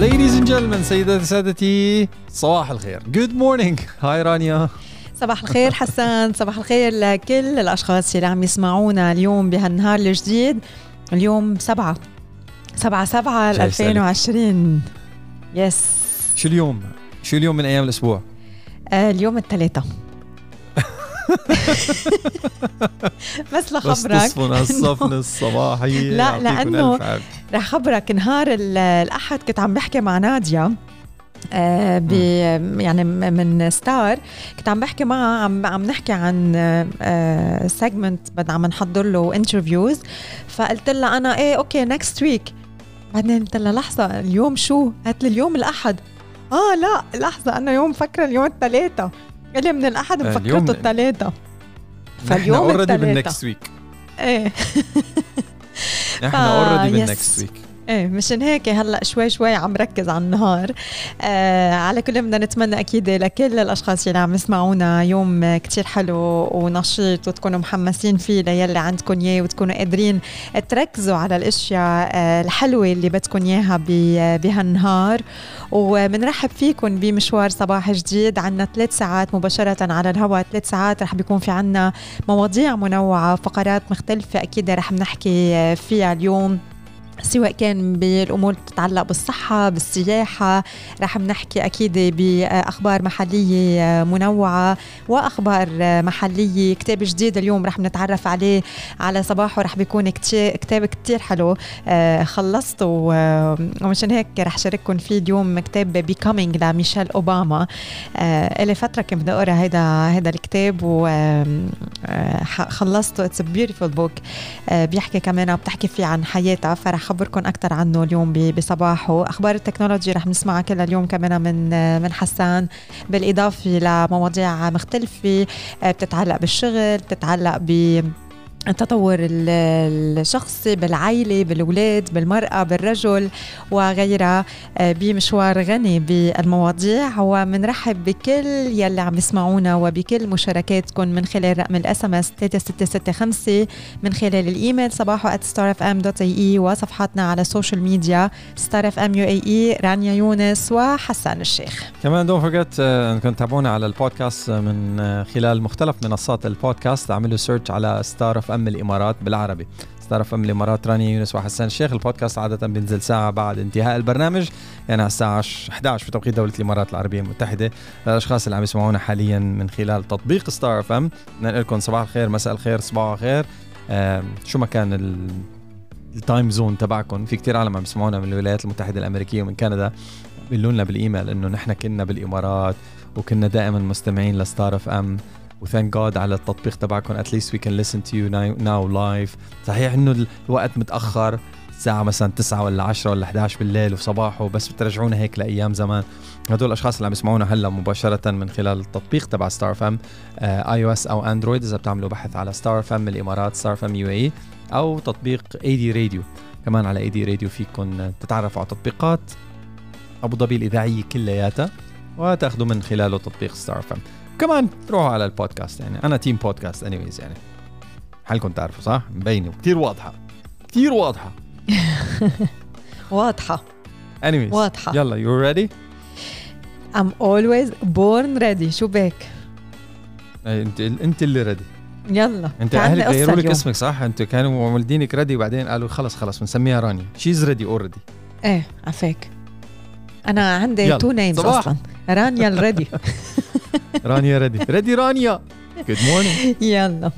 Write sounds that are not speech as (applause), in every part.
Ladies and gentlemen سيداتي سادتي صباح الخير. Good morning. هاي رانيا. صباح الخير حسان. صباح الخير لكل الأشخاص اللي عم يسمعونا اليوم بهالنهار الجديد. اليوم سبعة. سبعة سبعة جاي 2020 يس شو اليوم؟ شو اليوم من أيام الأسبوع؟ آه اليوم الثلاثة (laughs) بس بس لخبرك. تصفن (laughs) الصفن الصباحي لا، عافية. رح خبرك نهار ال- الأحد كنت عم بحكي مع ناديا آه ب يعني من ستار كنت عم بحكي معها عم عم نحكي عن segment بدنا عم نحضر له interviews فقلت لها أنا إيه okay next week بعدين قلت لها لحظة اليوم شو؟ قالت لي اليوم الأحد. آه لا لحظة أنا يوم فكره اليوم الثلاثاء قال لي من الأحد مفكرته الثلاثاء نحن فاليوم already التلاتة. بال next week إيه نحن فا- already. بال next week إيه مشان هيك هلأ شوي شوي عم ركز على النهار. آه على كل بدنا نتمنى أكيد لكل الأشخاص اللي عم يسمعونا يوم كتير حلو ونشيط وتكونوا محمسين فيه للي عندكم إياه وتكونوا قادرين تركزوا على الأشياء آه الحلوة اللي بدكم إياها بهالنهار. وبنرحب فيكم بمشوار صباح جديد. عنا ثلاث ساعات مباشرة على الهواء ثلاث ساعات رح بيكون في عنا مواضيع منوعة فقرات مختلفة أكيد رح نحكي آه، فيها اليوم. سواء كان بالأمور تتعلق بالصحة بالسياحة رح بنحكي أكيد بأخبار محلية منوعة وأخبار محلية. كتاب جديد اليوم رح نتعرف عليه على صباحه رح بيكون كتاب كتير حلو. آه، خلصته و- ومشان هيك رح شارككم فيه اليوم كتاب بيكامينج لميشيل أوباما. آه، إلي فترة كنت بدي أقرأ هيدا هيدا الكتاب وخلصته it's beautiful book آه، بيحكي كمان بتحكي فيه عن حياتها. فرح خبركم أكثر عنه اليوم بصباحه. أخبار ال technology رح نسمعها كلها اليوم كمان من من حسان. بالإضافة لمواضيع مختلفة آه، بتتعلق بالشغل بتتعلق ب التطور ال- الشخصي بالعائلة بالأولاد بالمرأة بالرجل وغيرها. آه، بمشوار غني بالمواضيع. ومنرحب بكل يلي عم يسمعونا وبكل مشاركاتكم من خلال رقم ال SMS 3665 من خلال الإيميل sabaho starfm.ae وصفحاتنا على ال social media Star FM UAE رانيا يونس وحسان الشيخ. كمان don't forget انكم تتابعونا على البودكاست آه، من آه، خلال مختلف منصات البودكاست. اعملوا search على Star FM الإمارات بالعربي. Star FM الإمارات رانيا يونس وحسان الشيخ البودكاست عادة بينزل ساعة بعد انتهاء البرنامج يعني على الساعة 10 11 في توقيت دولة الإمارات العربية المتحدة. للاشخاص اللي عم يسمعونا حاليا من خلال تطبيق Star FM. نقول لكم صباح الخير مساء الخير صباح الخير. شو ما كان ال time zone تبعكم. في كتير عالم عم يسمعونا من الولايات المتحدة الأمريكية ومن كندا. بيقولوا لنا بالإيميل إنه نحن كنا بالإمارات وكنا دائما مستمعين ل Star FM. و thank God على التطبيق تبعكم. At least we can listen to you now live صحيح إنه الوقت متأخر. الساعة مثلا 9 ولا 10 ولا 11 بالليل وصباحو بس بترجعونا هيك لأيام زمان. هدول الأشخاص اللي عم يسمعونا هلأ مباشرة من خلال التطبيق تبع Star FM iOS أو Android إذا بتعملوا بحث على Star FM الإمارات Star FM UAE أو تطبيق AD Radio كمان على AD Radio فيكم تتعرفوا على تطبيقات أبو ظبي الإذاعية كلياتها وتأخذوا من خلاله تطبيق Star FM كمان تروحوا على البودكاست يعني. أنا team podcast anyways يعني. حالكم تعرفوا صح؟ مبينة كثير واضحة. كثير واضحة. (laughs) واضحة. anyways واضحة. يلا you ready I'm always born ready. شو بك أنت أنت اللي ready يلا. أنت أهلك غيروا لك. اسمك صح؟ أنتوا كانوا والدينك ready وبعدين قالوا خلص خلص بنسميها رانيا. She's ready already إيه عفاك أنا عندي. Two names. أصلا. رانيا ال ready (laughs) رانيا ready ready رانيا. Good morning (laughs) يلا.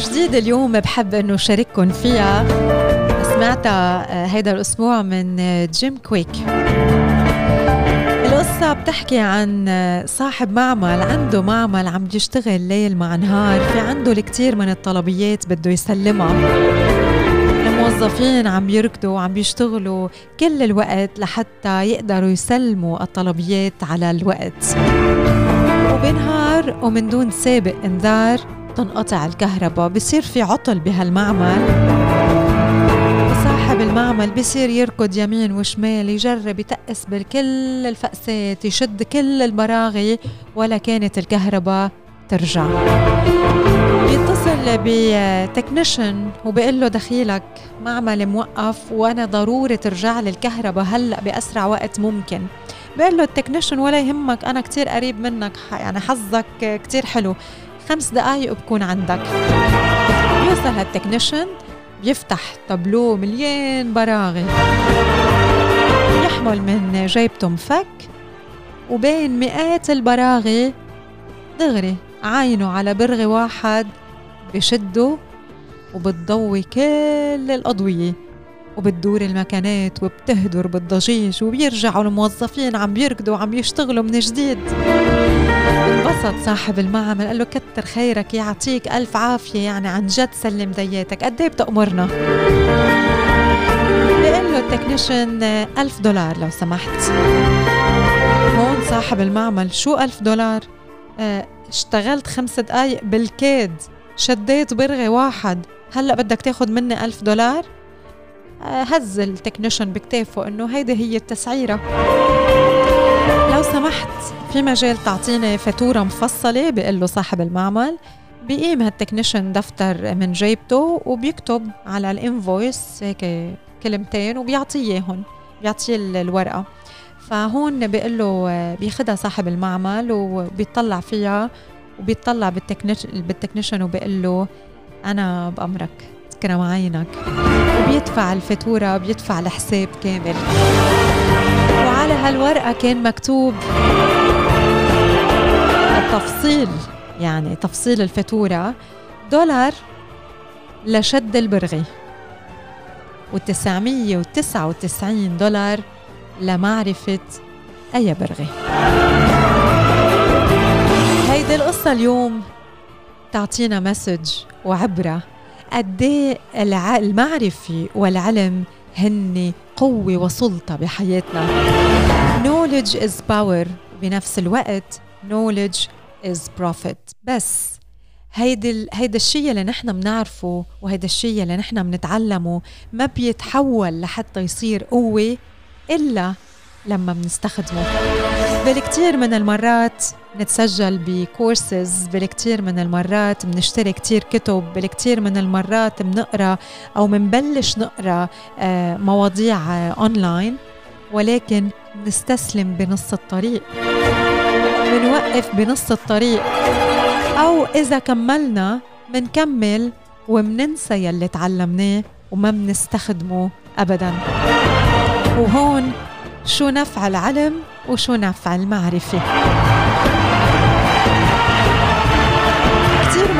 جديدة اليوم بحب إنه شارككم فيها. سمعتها آه، هيدا الأسبوع من آه، جيم كويك. القصة بتحكي عن آه، صاحب معمل عنده معمل عم يشتغل ليل مع نهار. في عنده الكثير من الطلبيات بده يسلمها. الموظفين عم يركضوا وعم بيشتغلوا كل الوقت لحتى يقدروا يسلموا الطلبيات على الوقت. وبنهار ومن دون سابق إنذار تنقطع الكهرباء بصير في عطل بهالمعمل. وصاحب المعمل بصير يركض يمين وشمال يجرب يتقس بكل الفقسات يشد كل البراغي ولا كانت الكهرباء ترجع. بيتصل بتكنيشن وبيقول له دخيلك معمل موقف وأنا ضروري ترجع لي الكهرباء هلأ بأسرع وقت ممكن. بيقول له ال technician ولا يهمك أنا كتير قريب منك يعني حظك كتير حلو. خمس دقايق بكون عندك. بيوصل هال technician بيفتح تابلو مليان براغي. يحمل من جيبته مفك وبين مئات البراغي دغري. عينه على برغي واحد بشده وبتضوي كل الأضوية. وبتدور المكانات وبتهدر بالضجيج وبيرجعوا الموظفين عم بيركضوا وعم يشتغلوا من جديد. انبسط صاحب المعمل قال له كتر خيرك يعطيك ألف عافية يعني عن جد سلم دياتك. قد إيه بتأمرنا؟ بيقول له التكنيشن ألف دولار لو سمحت. هون صاحب المعمل شو ألف دولار؟ آه اشتغلت خمس دقايق بالكاد شديت برغي واحد. هلأ بدك تاخد مني ألف دولار؟ آه هز ال technician بكتافه إنه هيدي هي التسعيرة. لو سمحت في مجال تعطيني فاتورة مفصلة بيقول له صاحب المعمل بيقيم هال technician دفتر من جيبته وبيكتب على ال invoice هيك كلمتين وبيعطيه إياهم بيعطيه الورقة. فهون بيقول له بياخدها صاحب المعمل وبيطلع فيها وبيطلع بالتكنيشن وبيقول له أنا بأمرك تكرم عينك. وبيدفع الفاتورة بيدفع الحساب كامل. وعلى هالورقة كان مكتوب التفصيل يعني تفصيل الفاتورة دولار لشد البرغي وتسعمية وتسعة وتسعين دولار لمعرفة أي برغي. هيدي القصة اليوم تعطينا مسج وعبرة قد المعرفة والعلم هن قوة وسلطة بحياتنا. Knowledge is power. بنفس الوقت knowledge is profit. بس هيدا هيدا الشيء اللي نحن بنعرفه وهيدا الشيء اللي نحن بنتعلمه ما بيتحول لحتى يصير قوة إلا لما بنستخدمه. بالكثير من المرات نتسجل بكورسز بالكثير من المرات بنشتري كثير كتب بالكثير من المرات بنقرا أو بنبلش نقرأ آه، مواضيع اونلاين ولكن نستسلم بنص الطريق. بنوقف بنص الطريق. أو إذا كملنا بنكمل وبننسى يلي تعلمناه وما بنستخدمه ابدا. وهون شو نفع العلم وشو نفع المعرفة.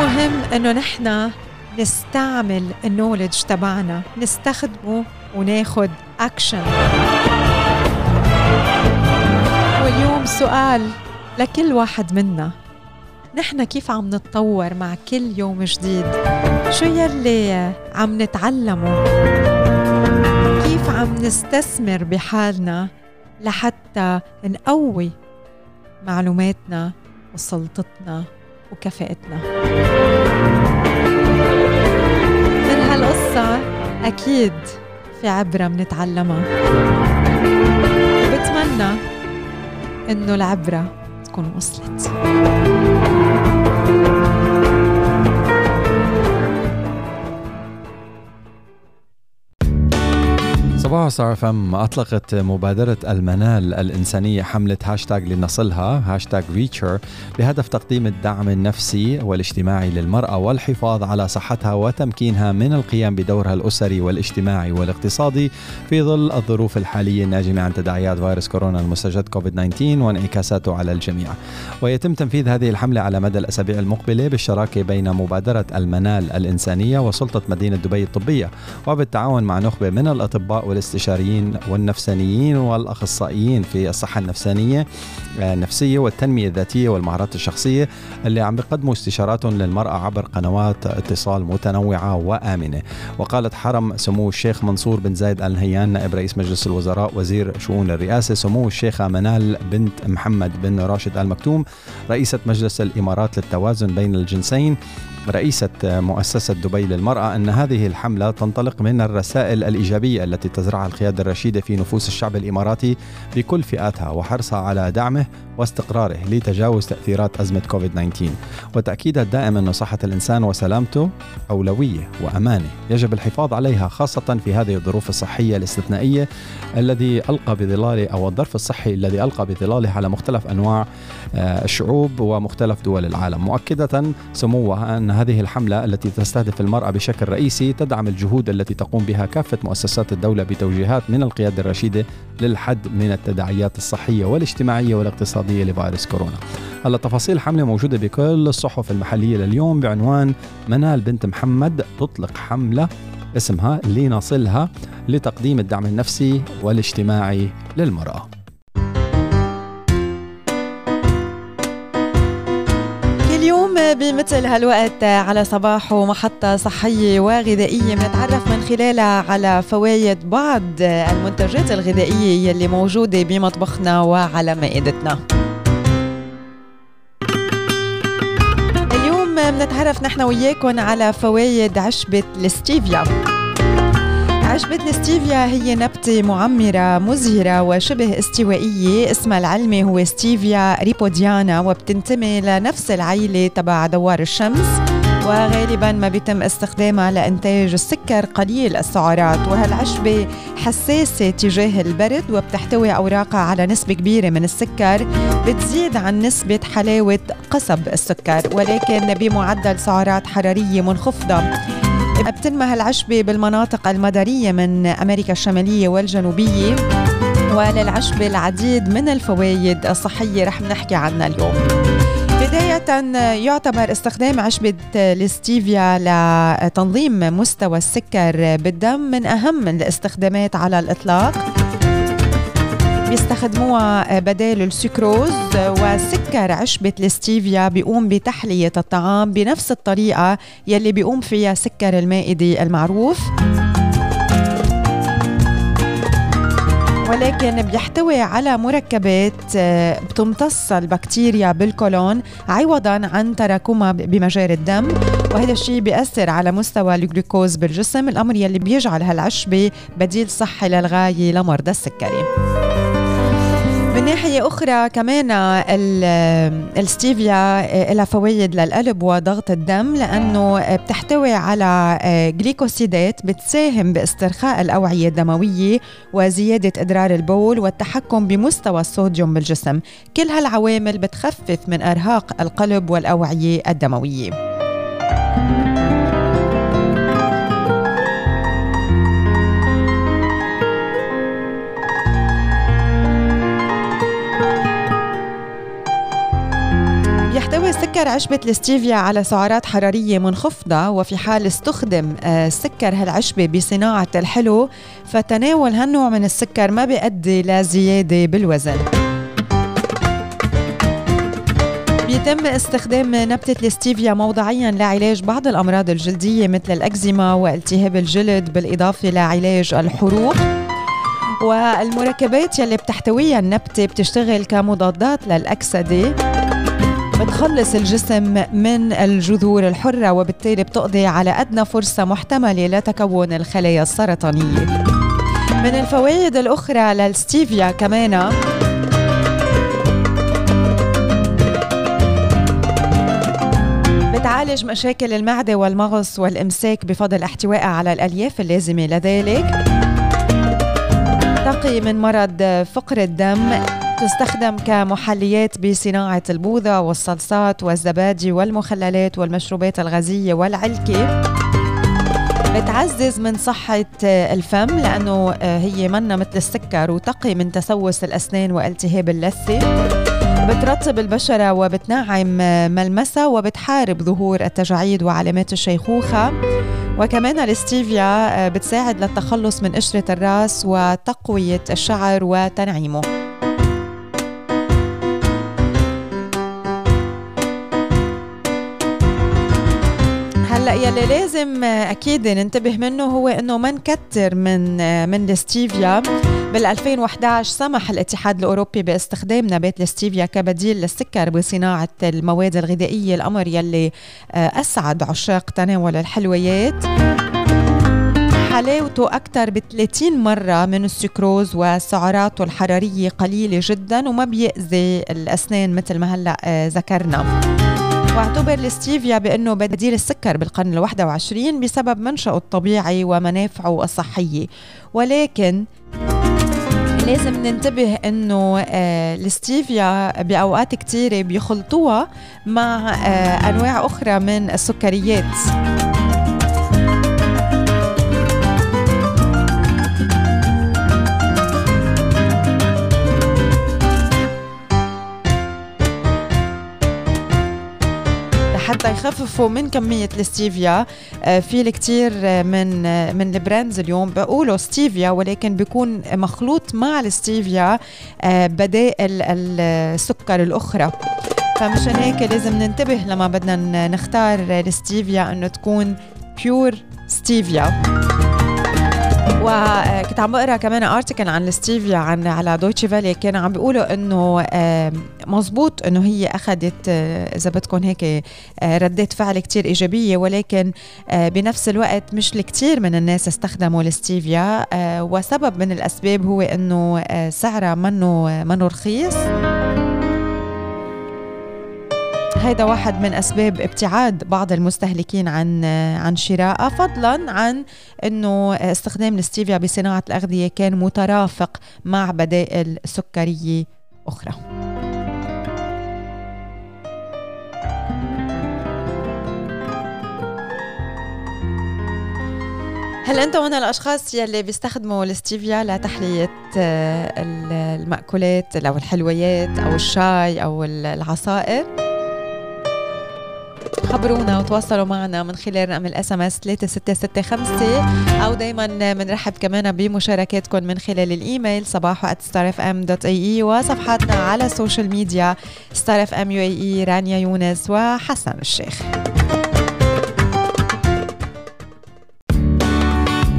مهم إنه نحن نستعمل النولج تبعنا نستخدمه وناخد اكشن واليوم سؤال لكل واحد منا. نحن كيف عم نتطور مع كل يوم جديد؟ شو يلي عم نتعلمه؟ كيف عم نستثمر بحالنا لحتى نقوي معلوماتنا وسلطتنا؟ وكفاءتنا. من هالقصة أكيد في عبرة منتعلمها بتمنى إنه العبرة تكون وصلت. Star FM. أطلقت مبادرة المنال الإنسانية حملة هاشتاج لنصلها هاشتاج reach her بهدف تقديم الدعم النفسي والاجتماعي للمرأة والحفاظ على صحتها وتمكينها من القيام بدورها الأسري والاجتماعي والاقتصادي في ظل الظروف الحالية الناجمة عن تداعيات فيروس كورونا المستجد كوفيد 19 وانعكاساته على الجميع. ويتم تنفيذ هذه الحملة على مدى الأسابيع المقبلة بالشراكة بين مبادرة المنال الإنسانية وسلطة مدينة دبي الطبية وبالتعاون مع نخبة من الأطباء والاستشاريين والنفسانيين والأخصائيين في الصحة النفسانية آه، النفسية والتنمية الذاتية والمهارات الشخصية اللي عم بيقدموا استشاراتهم للمرأة عبر قنوات اتصال متنوعة وآمنة. وقالت حرم سمو الشيخ منصور بن زايد آل نهيان نائب رئيس مجلس الوزراء وزير شؤون الرئاسة سمو الشيخة منال بنت محمد بن راشد آل مكتوم رئيسة مجلس الإمارات للتوازن بين الجنسين رئيسة مؤسسة دبي للمرأة أن هذه الحملة تنطلق من الرسائل الإيجابية التي تزرعها القيادة الرشيدة في نفوس الشعب الإماراتي بكل فئاتها وحرصها على دعمه واستقراره لتجاوز تأثيرات أزمة كوفيد 19 وتأكيدها الدائم أن صحة الإنسان وسلامته أولوية وأمانة. يجب الحفاظ عليها خاصة في هذه الظروف الصحية الاستثنائية الذي ألقى بظلاله أو الظرف الصحي الذي ألقى بظلاله على مختلف أنواع آه، الشعوب ومختلف دول العالم. مؤكدة سموها أن هذه الحملة التي تستهدف المرأة بشكل رئيسي تدعم الجهود التي تقوم بها كافة مؤسسات الدولة بتوجيهات من القيادة الرشيدة للحد من التداعيات الصحية والاجتماعية والاقتصادية. لفيروس كورونا. هلا تفاصيل الحملة موجودة بكل الصحف المحلية لليوم بعنوان منال بنت محمد تطلق حملة اسمها لنصلها لتقديم الدعم النفسي والاجتماعي للمرأة. بمثل هالوقت على صباح محطة صحية وغذائية بنتعرف من خلالها على فوائد بعض المنتجات الغذائية يلي موجودة بمطبخنا وعلى مائدتنا. اليوم بنتعرف نحن وياكم على فوائد عشبة الستيفيا عشبة الستيفيا هي نبتة معمرة مزهرة وشبه استوائية. اسمها العلمي هو ستيفيا ريبوديانا وبتنتمي لنفس العيلة تبع دوار الشمس. وغالبا ما بيتم استخدامها لإنتاج السكر قليل السعرات. وهالعشبة حساسة تجاه البرد وبتحتوي أوراقها على نسبة كبيرة من السكر. بتزيد عن نسبة حلاوة قصب السكر. ولكن بمعدل سعرات حرارية منخفضة. بتنمى هالعشبة بالمناطق المدارية من أمريكا الشمالية والجنوبية وللعشبة العديد من الفوائد الصحية رح نحكي عنها اليوم. بداية يعتبر استخدام عشبة الستيفيا لتنظيم مستوى السكر بالدم من أهم الاستخدامات على الإطلاق. بيستخدموها بدال السكروز وسكر عشبة الستيفيا بيقوم بتحلية الطعام بنفس الطريقة يلي بيقوم فيها سكر المائدي المعروف. ولكن بيحتوي على مركبات آه، بتمتص البكتيريا بالكولون عوضا عن تراكمها بمجاري الدم. وهذا الشيء بيأثر على مستوى الجلوكوز بالجسم الأمر يلي بيجعل هالعشبة بديل صحي للغاية لمرضى السكري. ناحية أخرى كمان الستيفيا آه، لها فوائد للقلب وضغط الدم لأنه بتحتوي على آه، جليكوسيدات بتساهم باسترخاء الأوعية الدموية وزيادة إدرار البول والتحكم بمستوى الصوديوم بالجسم. كل هالعوامل بتخفف من إرهاق القلب والأوعية الدموية. يحتوي سكر عشبة الستيفيا على سعرات حرارية منخفضة وفي حال استخدم آه، سكر هالعشبة بصناعة الحلو فتناول هالنوع من السكر ما بيؤدي لزيادة بالوزن. بيتم استخدام نبتة الستيفيا موضعيا لعلاج بعض الأمراض الجلدية مثل الأكزيما والتهاب الجلد بالإضافة لعلاج الحروق. والمركبات يلي بتحتويها النبتة بتشتغل كمضادات للأكسدة. بتخلص الجسم من الجذور الحرة وبالتالي بتقضي على أدنى فرصة محتملة لتكون الخلايا السرطانية. من الفوائد الأخرى للستيفيا كمان. بتعالج مشاكل المعدة والمغص والإمساك بفضل احتوائها على الألياف اللازمة لذلك. تقي من مرض فقر الدم. تستخدم كمحليات بصناعة البوظة والصلصات والزبادي والمخللات والمشروبات الغازية والعلكة. بتعزز من صحة الفم لأنه هي منا مثل السكر وتقي من تسوس الأسنان والتهاب اللثة. بترطب البشرة وبتنعم ملمسها وبتحارب ظهور التجاعيد وعلامات الشيخوخة. وكمان الاستيفيا بتساعد للتخلص من قشرة الرأس وتقوية الشعر وتنعيمه. يلي لازم أكيد ننتبه منه هو إنه ما نكتر من من الستيفيا بال 2011 سمح الاتحاد الأوروبي باستخدام نبات الستيفيا كبديل للسكر بصناعة المواد الغذائية الأمر يلي أسعد عشاق تناول الحلويات. حلاوته أكثر ب 30 مرة من السكروز وسعراته الحرارية قليلة جدا وما بيأذي الأسنان مثل ما هلأ ذكرنا. واعتبر الستيفيا بأنه بديل السكر بالقرن الواحد وعشرين بسبب منشأه الطبيعي ومنافعه الصحية ولكن لازم ننتبه أنه آه الستيفيا بأوقات كثيره بيخلطوها مع آه أنواع أخرى من السكريات. يخففوا من كمية الستيفيا. في الكثير من من ال brands اليوم بقولوا ستيفيا ولكن بيكون مخلوط مع الستيفيا بدائل السكر الأخرى. فمشان هيك لازم ننتبه لما بدنا نختار الستيفيا إنه تكون pure ستيفيا. وكنت عم بقرأ كمان article عن الستيفيا عن على Deutsche Welle كانوا عم بيقولوا إنه مزبوط إنه هي أخذت إذا بدكم هيك ردات فعل كتير إيجابية ولكن بنفس الوقت مش الكثير من الناس استخدموا الستيفيا وسبب من الأسباب هو إنه سعرها منه منه رخيص. هيدا واحد من أسباب ابتعاد بعض المستهلكين عن عن شرائها فضلا عن إنه استخدام الستيفيا بصناعة الأغذية كان مترافق مع بدائل سكرية أخرى هل أنت من الأشخاص يلي بيستخدموا الستيفيا لتحلية المأكولات أو الحلويات أو الشاي أو العصائر؟ خبرونا وتواصلوا معنا من خلال رقم ال SMS 3665 أو دائما بنرحب كمان بمشاركاتكم من خلال الإيميل صباحو @starfm.ae وصفحاتنا على ال social media Star FM UAE رانيا يونس وحسان الشيخ.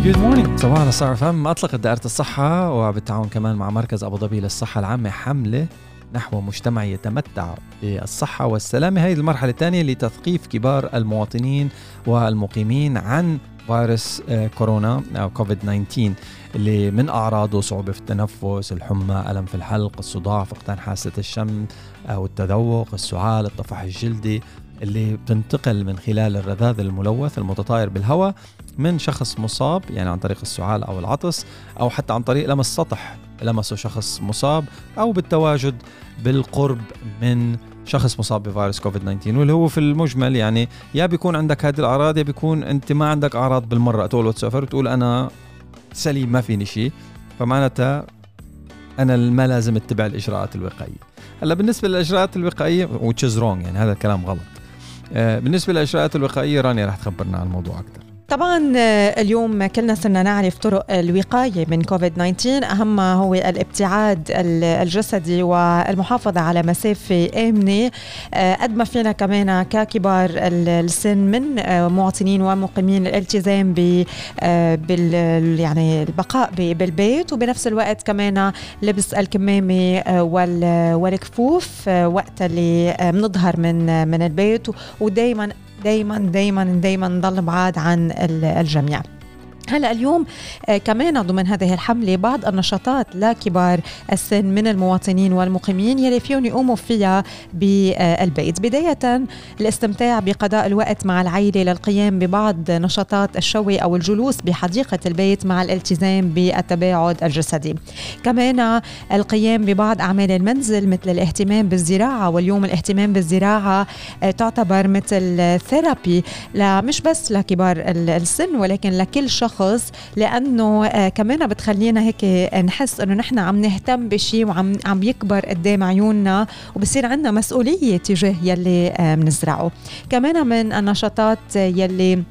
good morning صباحو على ستار اطلقت دائره الصحة وبالتعاون كمان مع مركز أبو ظبي للصحة العامة حملة. نحو مجتمع يتمتع بالصحة والسلامة هذه المرحلة الثانية لتثقيف كبار المواطنين والمقيمين عن فيروس كورونا أو كوفيد 19 اللي من أعراضه صعوبة في التنفس الحمى ألم في الحلق الصداع فقدان حاسة الشم أو التذوق السعال الطفح الجلدي اللي بتنتقل من خلال الرذاذ الملوث المتطاير بالهواء من شخص مصاب يعني عن طريق السعال أو العطس أو حتى عن طريق لمس سطح لمسه شخص مصاب أو بالتواجد بالقرب من شخص مصاب بفيروس كوفيد 19 واللي هو في المجمل يعني يا بيكون عندك هذه الأعراض يا بيكون أنت ما عندك أعراض بالمرة. تقول وتسافر وتقول أنا سليم ما فيني شيء. فمعناتها أنا ما لازم أتبع الإجراءات الوقائية. هلأ بالنسبة للإجراءات الوقائية is wrong يعني هذا الكلام غلط. بالنسبة للإجراءات الوقائية رانيا رح تخبرنا عن الموضوع أكثر. طبعا اليوم كلنا صرنا نعرف طرق الوقاية من كوفيد 19 أهمها هو الابتعاد الجسدي والمحافظة على مسافة آمنة. قد ما فينا كمان ككبار السن من مواطنين ومقيمين الالتزام ب يعني البقاء بالبيت. وبنفس الوقت كمان لبس الكمامة والكفوف وقت اللي بنظهر من من البيت. ودائما دايما دايما دايما نضل بعاد عن الجميع. هلا اليوم آه كمان ضمن هذه الحملة بعض النشاطات لكبار السن من المواطنين والمقيمين يلي فيهم يقوموا فيها بالبيت. بداية الاستمتاع بقضاء الوقت مع العائله للقيام ببعض نشاطات الشوي أو الجلوس بحديقة البيت مع الالتزام بالتباعد الجسدي. كمان القيام ببعض أعمال المنزل مثل الاهتمام بالزراعة واليوم الاهتمام بالزراعة آه تعتبر مثل ثيرابي مش بس لكبار السن ولكن لكل شخص شخص لأنه آه كمان بتخلينا هيك نحس إنه نحن عم نهتم بشيء وعم عم يكبر قدام عيوننا وبصير عندنا مسؤولية تجاه يلي آه بنزرعه كمان من النشاطات يلي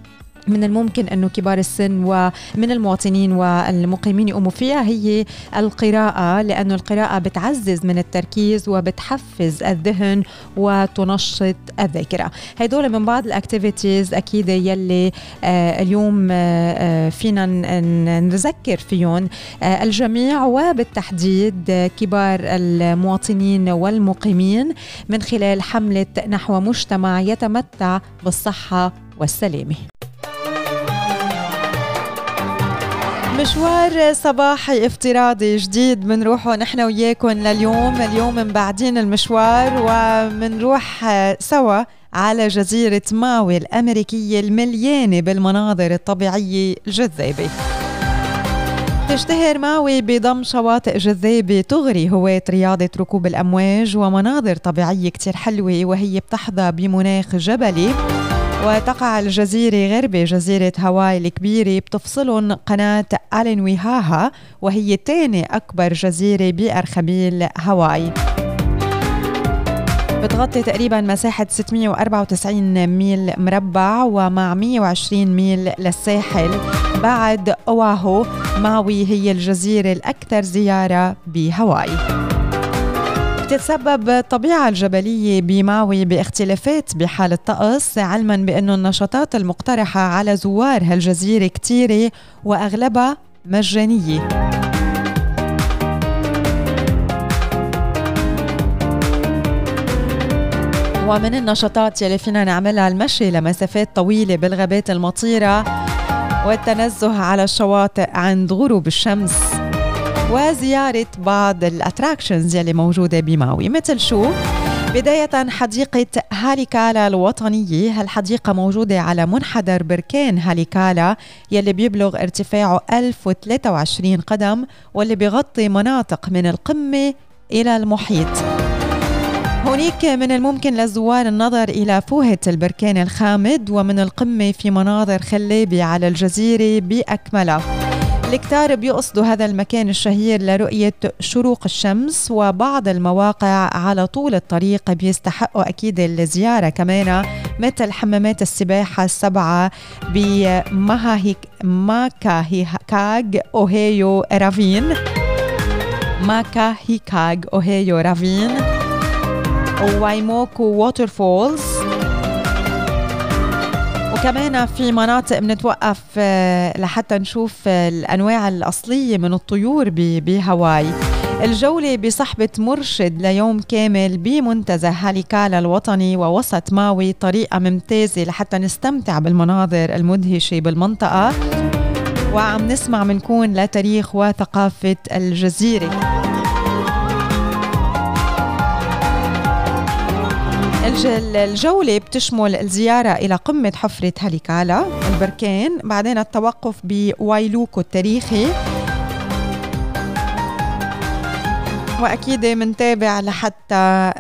من الممكن أنه كبار السن ومن المواطنين والمقيمين يقوموا فيها هي القراءة لأنه القراءة بتعزز من التركيز وبتحفز الذهن وتنشط الذاكرة. هدول من بعض الاكتيفيتيز أكيد يلي آه اليوم آه فينا نذكر فيهم آه الجميع وبالتحديد كبار المواطنين والمقيمين من خلال حملة نحو مجتمع يتمتع بالصحة والسلامة. مشوار صباحي افتراضي جديد. بنروحه نحن وياكم لليوم. اليوم مبعدين المشوار ومنروح سوا على جزيرة ماوي الأمريكية المليانة بالمناظر الطبيعية الجذابة. تشتهر ماوي بضم شواطئ جذابة تغري هواة رياضة ركوب الأمواج ومناظر طبيعية كتير حلوة وهي بتحظى بمناخ جبلي. وتقع الجزيرة غربي جزيرة هاواي الكبيرة بتفصلهم قناة ألينويهاها وهي تاني أكبر جزيرة بأرخبيل هاواي. بتغطي تقريبا مساحة 694 ميل مربع ومع 120 ميل للساحل. بعد أواهو ماوي هي الجزيرة الأكثر زيارة بهاواي. بتتسبب الطبيعة الجبلية بماوي باختلافات بحال الطقس علما بأنه النشاطات المقترحة على زوار هالجزيرة كتيرة وأغلبها مجانية. ومن النشاطات يلي فينا نعملها المشي لمسافات طويلة بالغابات المطيرة والتنزه على الشواطئ عند غروب الشمس. وزيارة بعض الاتراكشنز يلي موجودة بماوي. مثل شو؟ بداية حديقة هاليكالا الوطنية. هالحديقة موجودة على منحدر بركان هاليكالا يلي بيبلغ ارتفاعه 1023 قدم واللي بيغطي مناطق من القمة إلى المحيط. هناك من الممكن للزوار النظر إلى فوهة البركان الخامد ومن القمة في مناظر خلابة على الجزيرة بأكملها. الكتار بيقصدوا هذا المكان الشهير لرؤية شروق الشمس وبعض المواقع على طول الطريق بيستحقوا أكيد الزيارة. كمان مثل حمامات السباحة السبعة بماهيك ماكاهيكاغ أوهيو رافين. ماكاهيكاغ أوهيو رافين. وايموكو ووتر فولز وكمان في مناطق بنتوقف لحتى نشوف الأنواع الأصلية من الطيور بهاواي. الجولة بصحبة مرشد ليوم كامل بمنتزه هاليكالا الوطني ووسط ماوي طريقة ممتازة لحتى نستمتع بالمناظر المدهشة بالمنطقة. وعم نسمع منكون لتاريخ وثقافة الجزيرة. الجولة بتشمل الزيارة إلى قمة حفرة هاليكالا البركان بعدين التوقف بوايلوكو التاريخي. واكيد منتابع لحتى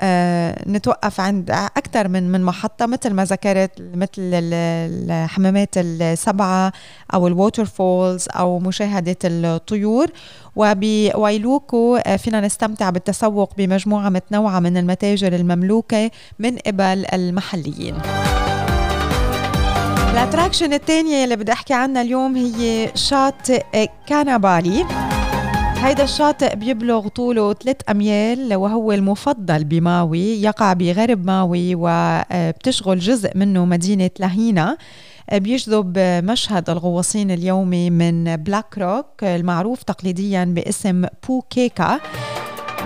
نتوقف عند أكثر من من محطة مثل ما ذكرت مثل الحمامات السبعة أو ال waterfalls أو مشاهدة الطيور. وبويلوكو فينا نستمتع بالتسوق بمجموعة متنوعة من المتاجر المملوكة من قبل المحليين. ال attraction الثانية اللي بدي أحكي عنها اليوم هي شاطئ كانابالي هيدا الشاطئ بيبلغ طوله 3 أميال وهو المفضل بماوي. يقع بغرب ماوي وبتشغل جزء منه مدينة لاهينا بيجذب مشهد الغواصين اليومي من Black Rock المعروف تقليديا باسم بوكيكا.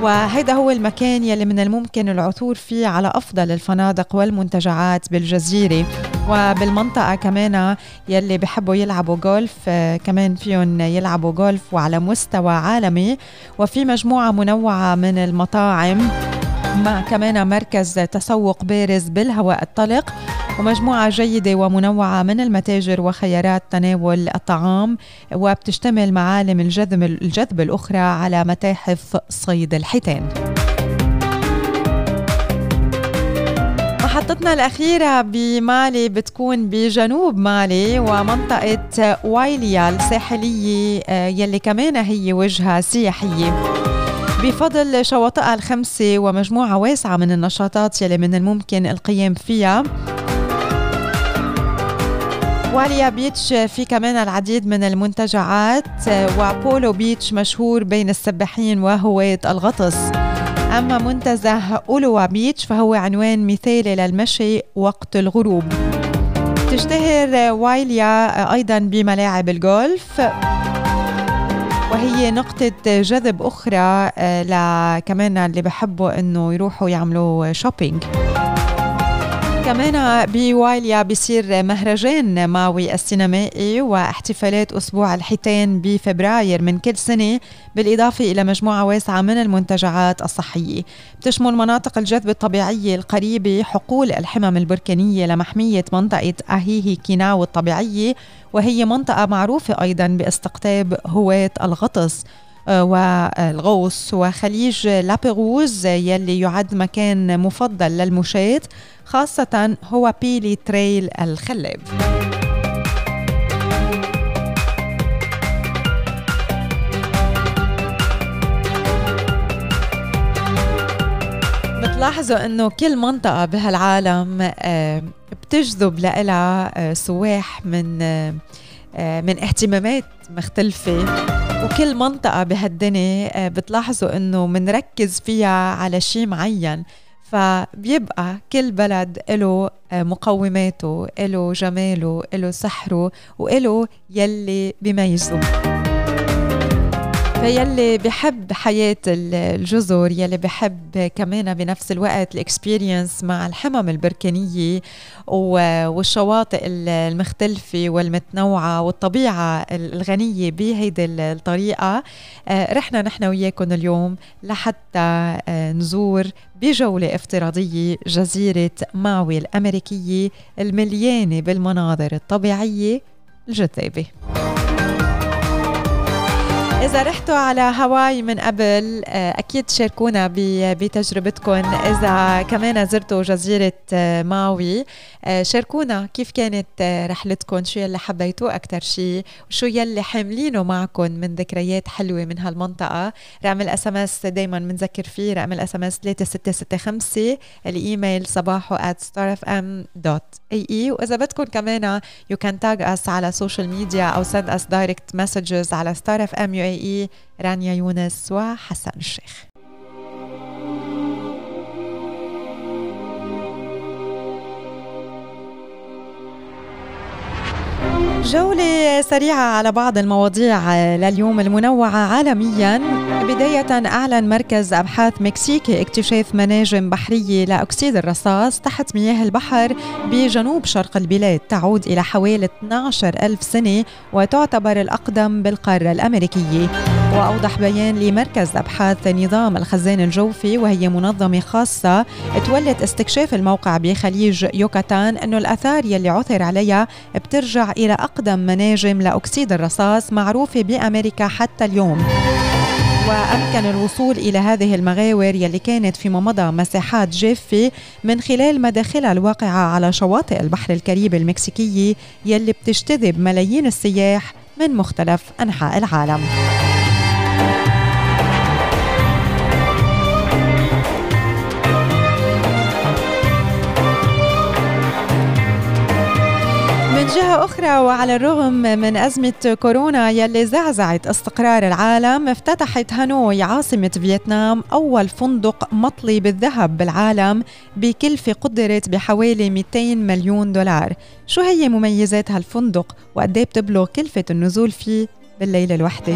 وهذا هو المكان يلي من الممكن العثور فيه على أفضل الفنادق والمنتجعات بالجزيرة وبالمنطقة كمان يلي بحبوا يلعبوا جولف آه، كمان فيهم يلعبوا جولف وعلى مستوى عالمي. وفي مجموعة منوعة من المطاعم. مع كمان مركز تسوق بارز بالهواء الطلق ومجموعة جيدة ومنوعة من المتاجر وخيارات تناول الطعام وبتشتمل معالم الجذب, الجذب الأخرى على متاحف صيد الحيتان. محطتنا الأخيرة بمالي بتكون بجنوب مالي ومنطقة وايليا الساحلية آه، يلي كمان هي وجهة سياحية. بفضل شواطئها الخمسة ومجموعة واسعة من النشاطات يلي من الممكن القيام فيها. وايليا beach في كمان العديد من المنتجعات وبولو beach مشهور بين السباحين وهواة الغطس. أما منتزه أولوا beach فهو عنوان مثالي للمشي وقت الغروب. تشتهر وايليا أيضا بملاعب الجولف وهي نقطة جذب أخرى آه، لكمان اللي بحبوا إنه يروحوا يعملوا shopping كمان بوايليا بيصير مهرجان ماوي السينمائي واحتفالات أسبوع الحيتان بفبراير من كل سنة بالإضافة إلى مجموعة واسعة من المنتجعات الصحية. بتشمل مناطق الجذب الطبيعية القريبة حقول الحمم البركانية لمحمية منطقة أهيهي كيناو الطبيعية وهي منطقة معروفة أيضا باستقطاب هواة الغطس. والغوص وخليج لابيروز يلي يعد مكان مفضل للمشاة خاصة هو بيلي تريل الخلاب. بتلاحظوا إنه كل منطقة بهالعالم آه، بتجذب لها آه، سواح من من اهتمامات مختلفة. وكل منطقة بهالدنيا بتلاحظوا إنه منركز فيها على شيء معين. فبيبقى كل بلد له آه، مقوماته له جماله له سحره وله يلي بيميزه. فيلي بحب حياة الجزر يلي بحب كمان بنفس الوقت الاكسبيرينس مع الحمم البركانية والشواطئ المختلفة والمتنوعة والطبيعة الغنية بهيدي الطريقة. آه، رحنا نحن وياكم اليوم لحتى آه، نزور بجولة افتراضية جزيرة ماوي الأمريكية المليانة بالمناظر الطبيعية الجذابة. إذا رحتوا على هاواي من قبل آه، أكيد شاركونا بتجربتكم إذا كمان زرتوا جزيرة آه، ماوي آه، شاركونا كيف كانت رحلتكم شو يلي حبيتوه أكتر شيء وشو يلي حاملينه معكم من ذكريات حلوة من هالمنطقة. رقم ال SMS دايما بنذكر فيه رقم ال SMS 3665 الإيميل صباحو at starfm.ae وإذا بدكم كمان you can tag us على social media أو send us direct messages على starfm uae رانيا يونس وحسان الشيخ. جولة سريعة على بعض المواضيع لليوم المنوعة عالميا. بداية أعلن مركز أبحاث مكسيكي اكتشاف مناجم بحرية لأكسيد الرصاص تحت مياه البحر بجنوب شرق البلاد. تعود إلى حوالي 12 ألف سنة وتعتبر الأقدم بالقارة الأمريكية. وأوضح بيان لمركز أبحاث نظام الخزان الجوفي وهي منظمة خاصة تولت استكشاف الموقع بخليج يوكاتان أنه الأثار يلي عثر عليها بترجع إلى أقدم مناجم لأكسيد الرصاص معروفة بأمريكا حتى اليوم. وأمكن الوصول إلى هذه المغاور يلي كانت فيما مضى مساحات جافة من خلال مداخلها الواقعة على شواطئ البحر الكاريبي المكسيكي يلي بتجتذب ملايين السياح من مختلف أنحاء العالم. من جهة أخرى وعلى الرغم من أزمة كورونا يلي زعزعت استقرار العالم افتتحت هانوي عاصمة فيتنام أول فندق مطلي بالذهب بالعالم بكلفة قدرت بحوالي 200 مليون دولار شو هي مميزات هالفندق وقد بتبلغ كلفة النزول فيه بالليلة الوحدة؟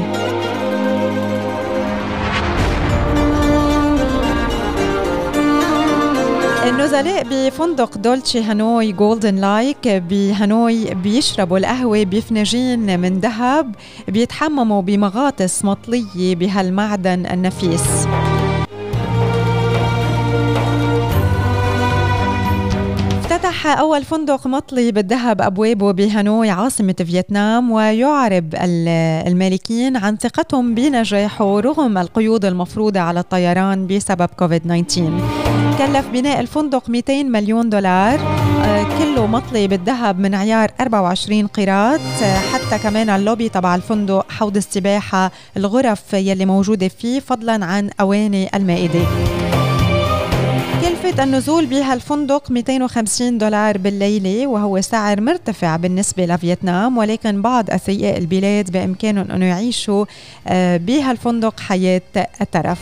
النزلاء بفندق Dolce Hanoi Golden Lake بهانوي بيشربوا القهوة بفناجين من ذهب بيتحمموا بمغاطس مطلية بهالمعدن النفيس. افتتح أول فندق مطلي بالذهب أبوابه بهانوي عاصمة فيتنام ويعرب المالكين عن ثقتهم بنجاحه رغم القيود المفروضة على الطيران بسبب كوفيد 19 كلف بناء الفندق 200 مليون دولار. آه، كله مطلي بالذهب من عيار 24 قيراط. آه، حتى كمان اللوبي تبع الفندق حوض السباحة الغرف يلي موجودة فيه فضلا عن أواني المائدة. كلفة النزول بهالفندق 250 دولار بالليلة وهو سعر مرتفع بالنسبة لفيتنام ولكن بعض أثرياء البلاد بإمكانهم أنه يعيشوا آه، بهالفندق حياة الترف.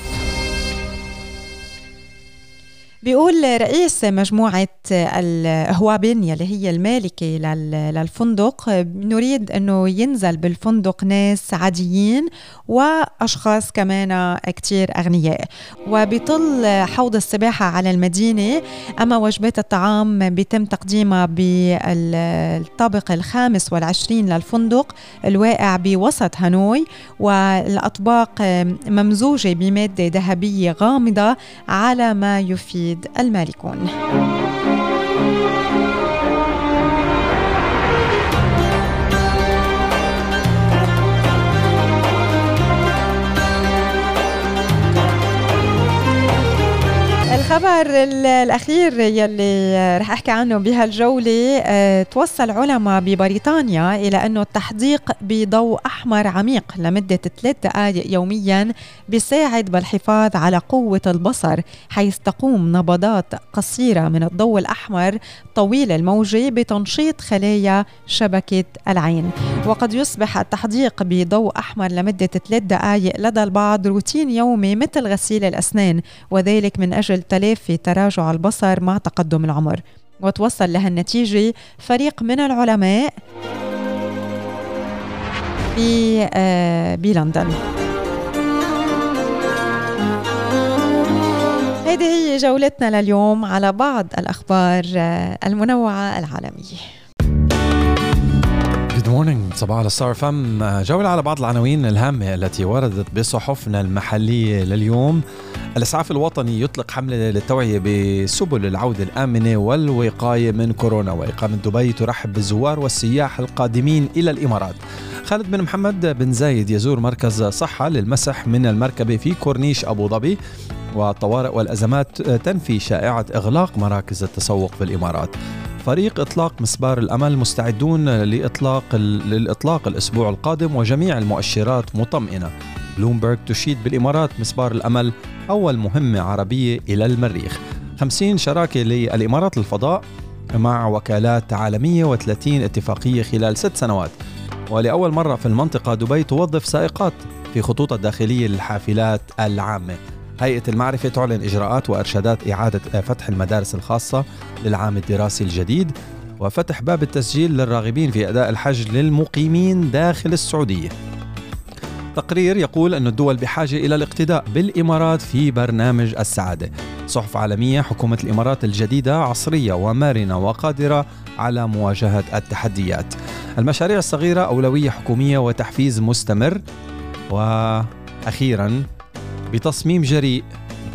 بيقول رئيس مجموعة الهوابين يلي هي المالكة للفندق نريد أنه ينزل بالفندق ناس عاديين وأشخاص كمان كتير أغنياء. وبيطل حوض السباحة على المدينة أما وجبات الطعام بيتم تقديمها بالطابق الخامس والعشرين للفندق الواقع بوسط هانوي والأطباق ممزوجة بمادة ذهبية غامضة على ما يفيد المالكون. الخبر الأخير يلي رح أحكي عنه بهالجولة أه توصل علماء ببريطانيا إلى أنه التحديق بضوء أحمر عميق لمدة ثلاث دقائق يوميا بيساعد بالحفاظ على قوة البصر حيث تقوم نبضات قصيرة من الضوء الأحمر طويل الموجة بتنشيط خلايا شبكة العين. وقد يصبح التحديق بضوء أحمر لمدة ثلاث دقائق لدى البعض روتين يومي مثل غسيل الأسنان وذلك من أجل تراجع البصر مع تقدم العمر. وتوصل لهالنتيجة فريق من العلماء في آه، بلندن هذه هي جولتنا لليوم. على بعض الأخبار آه، المنوعة العالمية. Morning صباح على ستار أف إم جولة على بعض العناوين الهامة التي وردت بصحفنا المحلية لليوم. الإسعاف الوطني يطلق حملة للتوعية بسبل العودة الآمنة والوقاية من كورونا. وإقامة دبي ترحب بالزوار والسياح القادمين إلى الإمارات. خالد بن محمد بن زايد يزور مركز صحة للمسح من المركبة في كورنيش أبو ظبي. والطوارئ والأزمات تنفي شائعة إغلاق مراكز التسوق في الإمارات. فريق إطلاق مسبار الأمل مستعدون لإطلاق للإطلاق الأسبوع القادم وجميع المؤشرات مطمئنة. بلومبرج تشيد بالإمارات مسبار الأمل أول مهمة عربية إلى المريخ. 50 شراكة للإمارات الفضاء مع وكالات عالمية و30 اتفاقية خلال ست سنوات. ولأول مرة في المنطقة دبي توظف سائقات في خطوطها الداخلية للحافلات العامة. هيئة المعرفة تعلن إجراءات وإرشادات إعادة فتح المدارس الخاصة للعام الدراسي الجديد وفتح باب التسجيل للراغبين في أداء الحج للمقيمين داخل السعودية. تقرير يقول أن الدول بحاجة إلى الاقتداء بالإمارات في برنامج السعادة. صحف عالمية حكومة الإمارات الجديدة عصرية ومرنة وقادرة على مواجهة التحديات. المشاريع الصغيرة أولوية حكومية وتحفيز مستمر. وأخيرا بتصميم جريء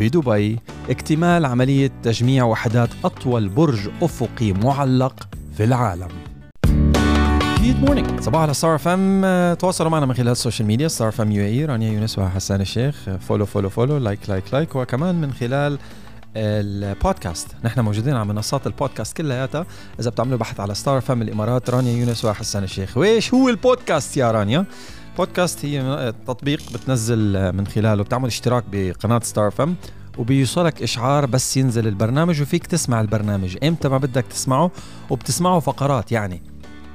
بدبي اكتمال عملية تجميع وحدات أطول برج أفقي معلق في العالم. Good morning صباح على ستار أف إم تواصلوا معنا من خلال ال social media ستار أف إم UAE رانيا يونس وحسان الشيخ. follow follow follow like like like وكمان من خلال البودكاست. نحن موجودين على منصات البودكاست كلياتها. إذا بتعملوا بحث على ستار أف إم الإمارات رانيا يونس وحسان الشيخ. وإيش هو البودكاست يا رانيا؟ بودكاست هي تطبيق بتنزل من خلاله بتعمل اشتراك بقناة ستار أف إم وبيوصلك إشعار بس ينزل البرنامج وفيك تسمع البرنامج. إمتى ما بدك تسمعه؟ وبتسمعه فقرات يعني.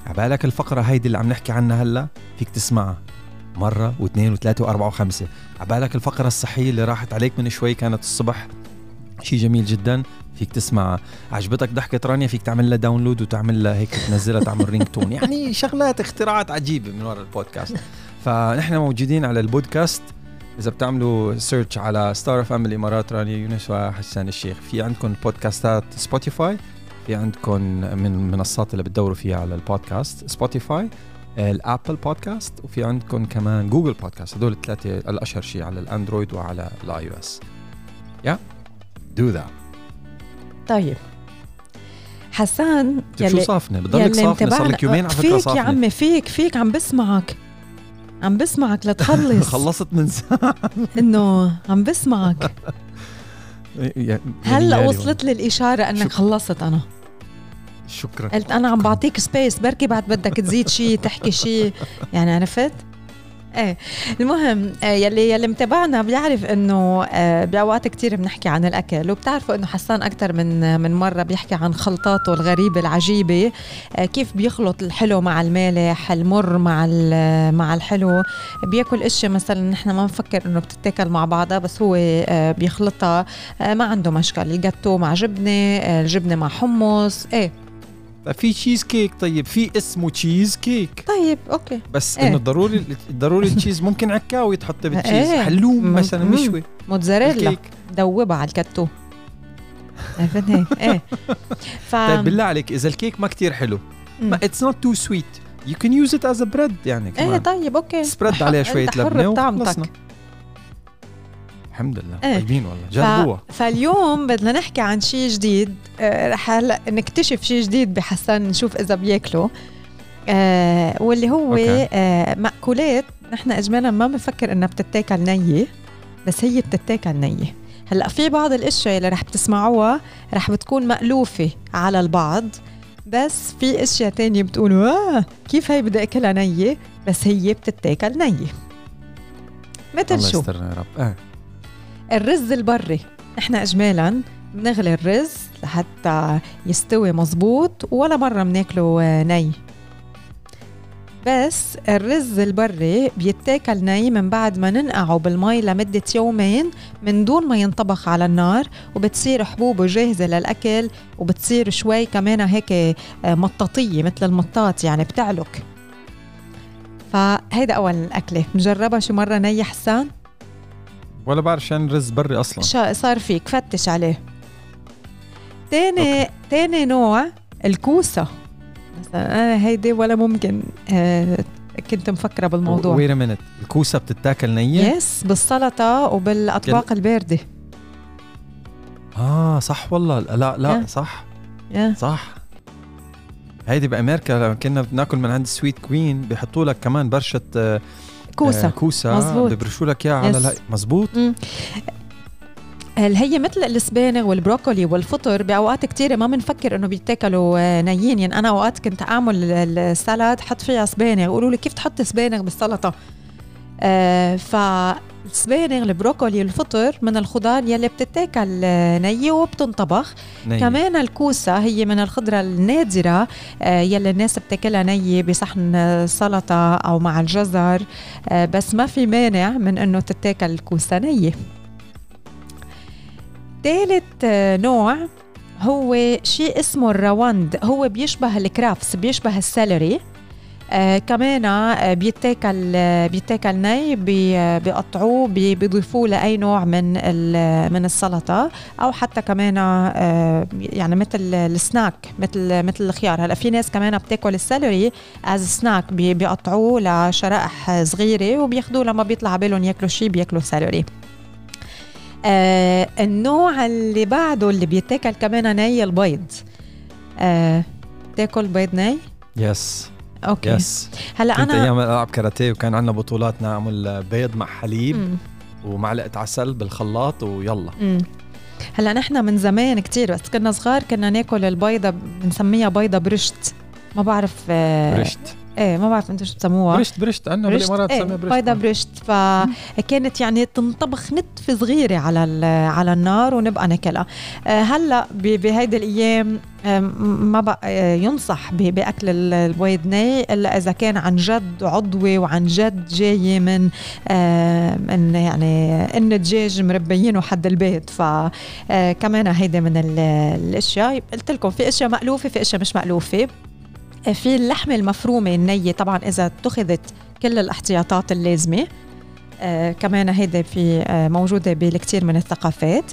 عبالك الفقرة هيدي اللي عم نحكي عنها هلا فيك تسمعها مرة واثنين وثلاثة وأربعة وخمسة. عبالك الفقرة الصحية اللي راحت عليك من شوي كانت الصبح. شيء جميل جدا فيك تسمع عجبتك ضحكة رانيا؟ فيك تعمل لها download وتعمل لها هيك تنزلها تعمل ringtone يعني شغلات اختراعات عجيبة من وراء البودكاست. فنحن موجودين على البودكاست. إذا بتعملوا search على ستار اف ام الإمارات رانيا يونس وحسان الشيخ. في عندكم podcastات Spotify في عندكم من المنصات اللي بتدوروا فيها على ال podcast Spotify الابل بودكاست وفي عندكم كمان جوجل بودكاست هدول الثلاثة الأشهر شيء على الأندرويد وعلى الاي أو اس يا دو ذات طيب. حسان طيب شو صافنه بضلك صافنه صار لك يومين على فكرة فيك يا عمي فيك فيك عم بسمعك. عم بسمعك لتخلص. (laughs) خلصت من ساعة. إنه عم بسمعك. هلا وصلت لي الاشاره انك خلصت أنا. شكرا. قلت أنا عم بعطيك سبيس بركي بعد بدك تزيد شيء تحكي شيء يعني عرفت؟ إيه. المهم آه، يلي يلي متابعنا بيعرف إنه آه، بأوقات كثير بنحكي عن الأكل وبتعرفوا إنه حسان أكثر من من مرة بيحكي عن خلطاته الغريبة العجيبة آه، كيف بيخلط الحلو مع المالح المر مع مع الحلو. بياكل اشياء مثلا نحن ما نفكر إنه بتتاكل مع بعضها بس هو بيخلطها ما عنده مشكل ال gateau مع جبنة الجبنة مع حمص إيه. في تشيز كيك طيب في اسمه تشيز كيك طيب okay. بس إيه؟ إنه ضروري ضروري ال cheese ممكن عكاوي تحط بال cheese (laughs) إيه؟ حلوم مثلا مشوي. موتزاريلا. دوبها على ال gateau. عرفت هيك إيه. ف... (laughs) طيب بالله عليك إذا الكيك ما كتير حلو it's not too sweet you can use it as bread يعني كمان. إيه طيب okay. spread عليها (laughs) شوية لبنة وخلصنا. الحمد لله. إيه. طيبين والله. جربوها. ف... فاليوم بدنا نحكي عن شيء جديد. آه، رح هلا نكتشف شيء جديد بحسن نشوف إذا بياكلوا. آه واللي هو آه مأكولات. نحن اجمالا ما بنفكر إنها بتتاكل نية بس هي بتتاكل نية. هلأ في بعض الأشياء اللي رح بتسمعوها رح بتكون مألوفة على البعض بس في أشياء تانية بتقولوا آه كيف هي بدي أكلها نية؟ بس هي بتتاكل نية. مثل شو؟ الله يا رب. آه. الرز البري. نحن اجمالا بنغلي الرز لحتى يستوي مزبوط ولا مرة بناكله ني. بس الرز البري بيتاكل ني من بعد ما ننقعه بالمي لمدة يومين من دون ما ينطبخ على النار وبتصير حبوبه جاهزة للأكل وبتصير شوي كمان هيك آه، مطاطية مثل المطاط يعني بتعلك فهيدا أول الأكلة مجربها شي مرة ني حسان؟ ولا بعرف شان رز بري أصلا. شا صار فيك فتش عليه. تاني أوكي. تاني نوع الكوسة. مثلا أنا هيدي ولا ممكن آه كنت مفكرة بالموضوع. وير مينت الكوسة بتتاكل نية؟ يس بالسلطة وبالأطباق يل... الباردة. آه صح والله. لا لا yeah. صح. Yeah. صح. هيدي بأمريكا كنا بناكل من عند Sweet Green بيحطوا لك كمان برشة آه كوسة. آه كوسة. مزبوط ببرشوا لك اياها على الهي مزبوط هي مثل السبانخ والبروكولي والفطر؟ بأوقات كثيره ما بنفكر إنه بيتاكلوا آه، نيين يعني أنا أوقات كنت أعمل السلطه حط فيها سبانخ. يقولوا لي كيف تحطي سبانخ بالسلطة؟ آه فالسبانخ البروكولي الفطر من الخضار يلي بتتاكل نية وبتنطبخ. نية. كمان الكوسة هي من الخضرة النادرة آه يلي الناس بتاكلها نية بصحن سلطة أو مع الجزر آه بس ما في مانع من أنه تتاكل الكوسة نية ثالث آه، نوع هو شيء اسمه الرواند. هو بيشبه الكرافس بيشبه ال celery. آه كمان آه بيتاكل آه بيتاكل ني بي بيقطعوه بي بيضيفوه لأي نوع من من السلطة أو حتى كمان آه يعني مثل السناك مثل مثل الخيار. هلأ في ناس كمان بتاكل ال celery as snack بي بيقطعوه لشرائح صغيرة وبياخذوه لما بيطلع بالهم ياكلوا شيء بياكلوا celery. آه النوع اللي بعده اللي بيتاكل كمان ني البيض. آه تاكل بيض ني؟ Yes okay. Yes هلا أنا أيام ألعب كاراتيه وكان عندنا بطولات نعمل بيض مع حليب مم. ومعلقة عسل بالخلاط ويلا. مم. هلا نحن من زمان كتير بس كنا صغار كنا ناكل البيضة بنسميها بيضة برشت. ما بعرف آه برشت. إيه ما بعرف أنتم شو بتسموها. برشت برشت عندنا بالإمارات إيه برشت. بيضة برشت. فكانت يعني تنطبخ نتفة صغيرة على على النار ونبقى ناكلها. آه، هلأ بهيدي الأيام آه، ما بقى آه، ينصح بأكل البيض ني إلا إذا كان عن جد عضوي وعن جد جاي من من يعني إن دجاج مربيينه حد البيت. فكمان هيدي من الأشياء. قلت لكم في أشياء مألوفة في أشياء مش مألوفة. في اللحمة المفرومة النية طبعا إذا اتخذت كل الاحتياطات اللازمة. آه كمان هيدا في آه موجودة بالكثير من الثقافات.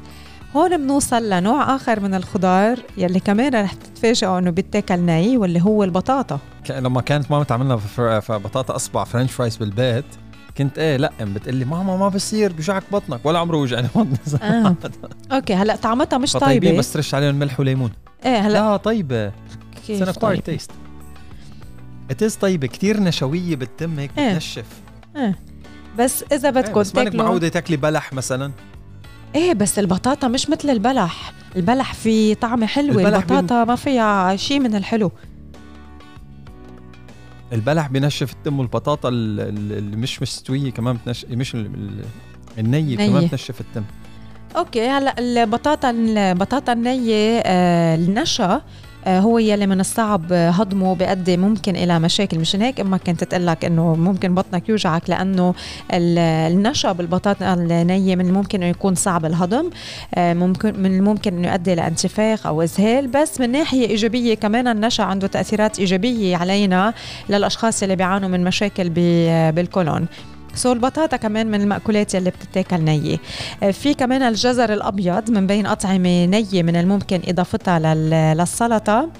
هون بنوصل لنوع آخر من الخضار يلي كمان رح تتفاجئوا إنه بيتاكل ني واللي هو البطاطا. لما كانت ماما تعملنا بطاطا أصبع french fries بالبيت كنت إيه لأ بتقول لي ماما ما بصير بيوجعك بطنك. ولا عمره وجعني بطني آه. okay هلأ طعمتها مش طيبة. بس ترش عليهم ملح وليمون. إيه هلأ. لا طيبة. كيف طيب. taste it's طيبه كثير نشوية بالتم هيك إيه. بتنشف. إيه. بس إذا بدكم إيه بس تاكلوا. معوده تاكلي بلح مثلا. إيه بس البطاطا مش مثل البلح. البلح في طعمه حلو البطاطا بين... ما فيها شيء من الحلو. البلح بنشف التم والبطاطا اللي مش مستوية كمان بتنشف مش النية كمان بتنشف التم أوكي هلأ البطاطا البطاطا النية آه النشا آه، هو يلي من الصعب هضمه بيؤدي ممكن إلى مشاكل. مشان هيك أما كنت تقول لك إنه ممكن بطنك يوجعك لأنه النشا بالبطاطا النية من الممكن إنه يكون صعب الهضم آه، ممكن من الممكن إنه يؤدي لانتفاخ أو اسهال بس من ناحية إيجابية كمان النشا عنده تأثيرات إيجابية علينا للأشخاص اللي بيعانوا من مشاكل بالكولون. سو البطاطا كمان من المأكولات يلي بتتاكل نية آه، في كمان الجزر الأبيض من بين أطعمة نية من الممكن إضافتها للسلطة.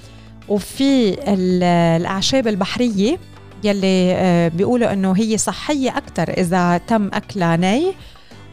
وفي الأعشاب البحرية يلي آه، بيقولوا إنه هي صحية أكثر إذا تم اكلها ني.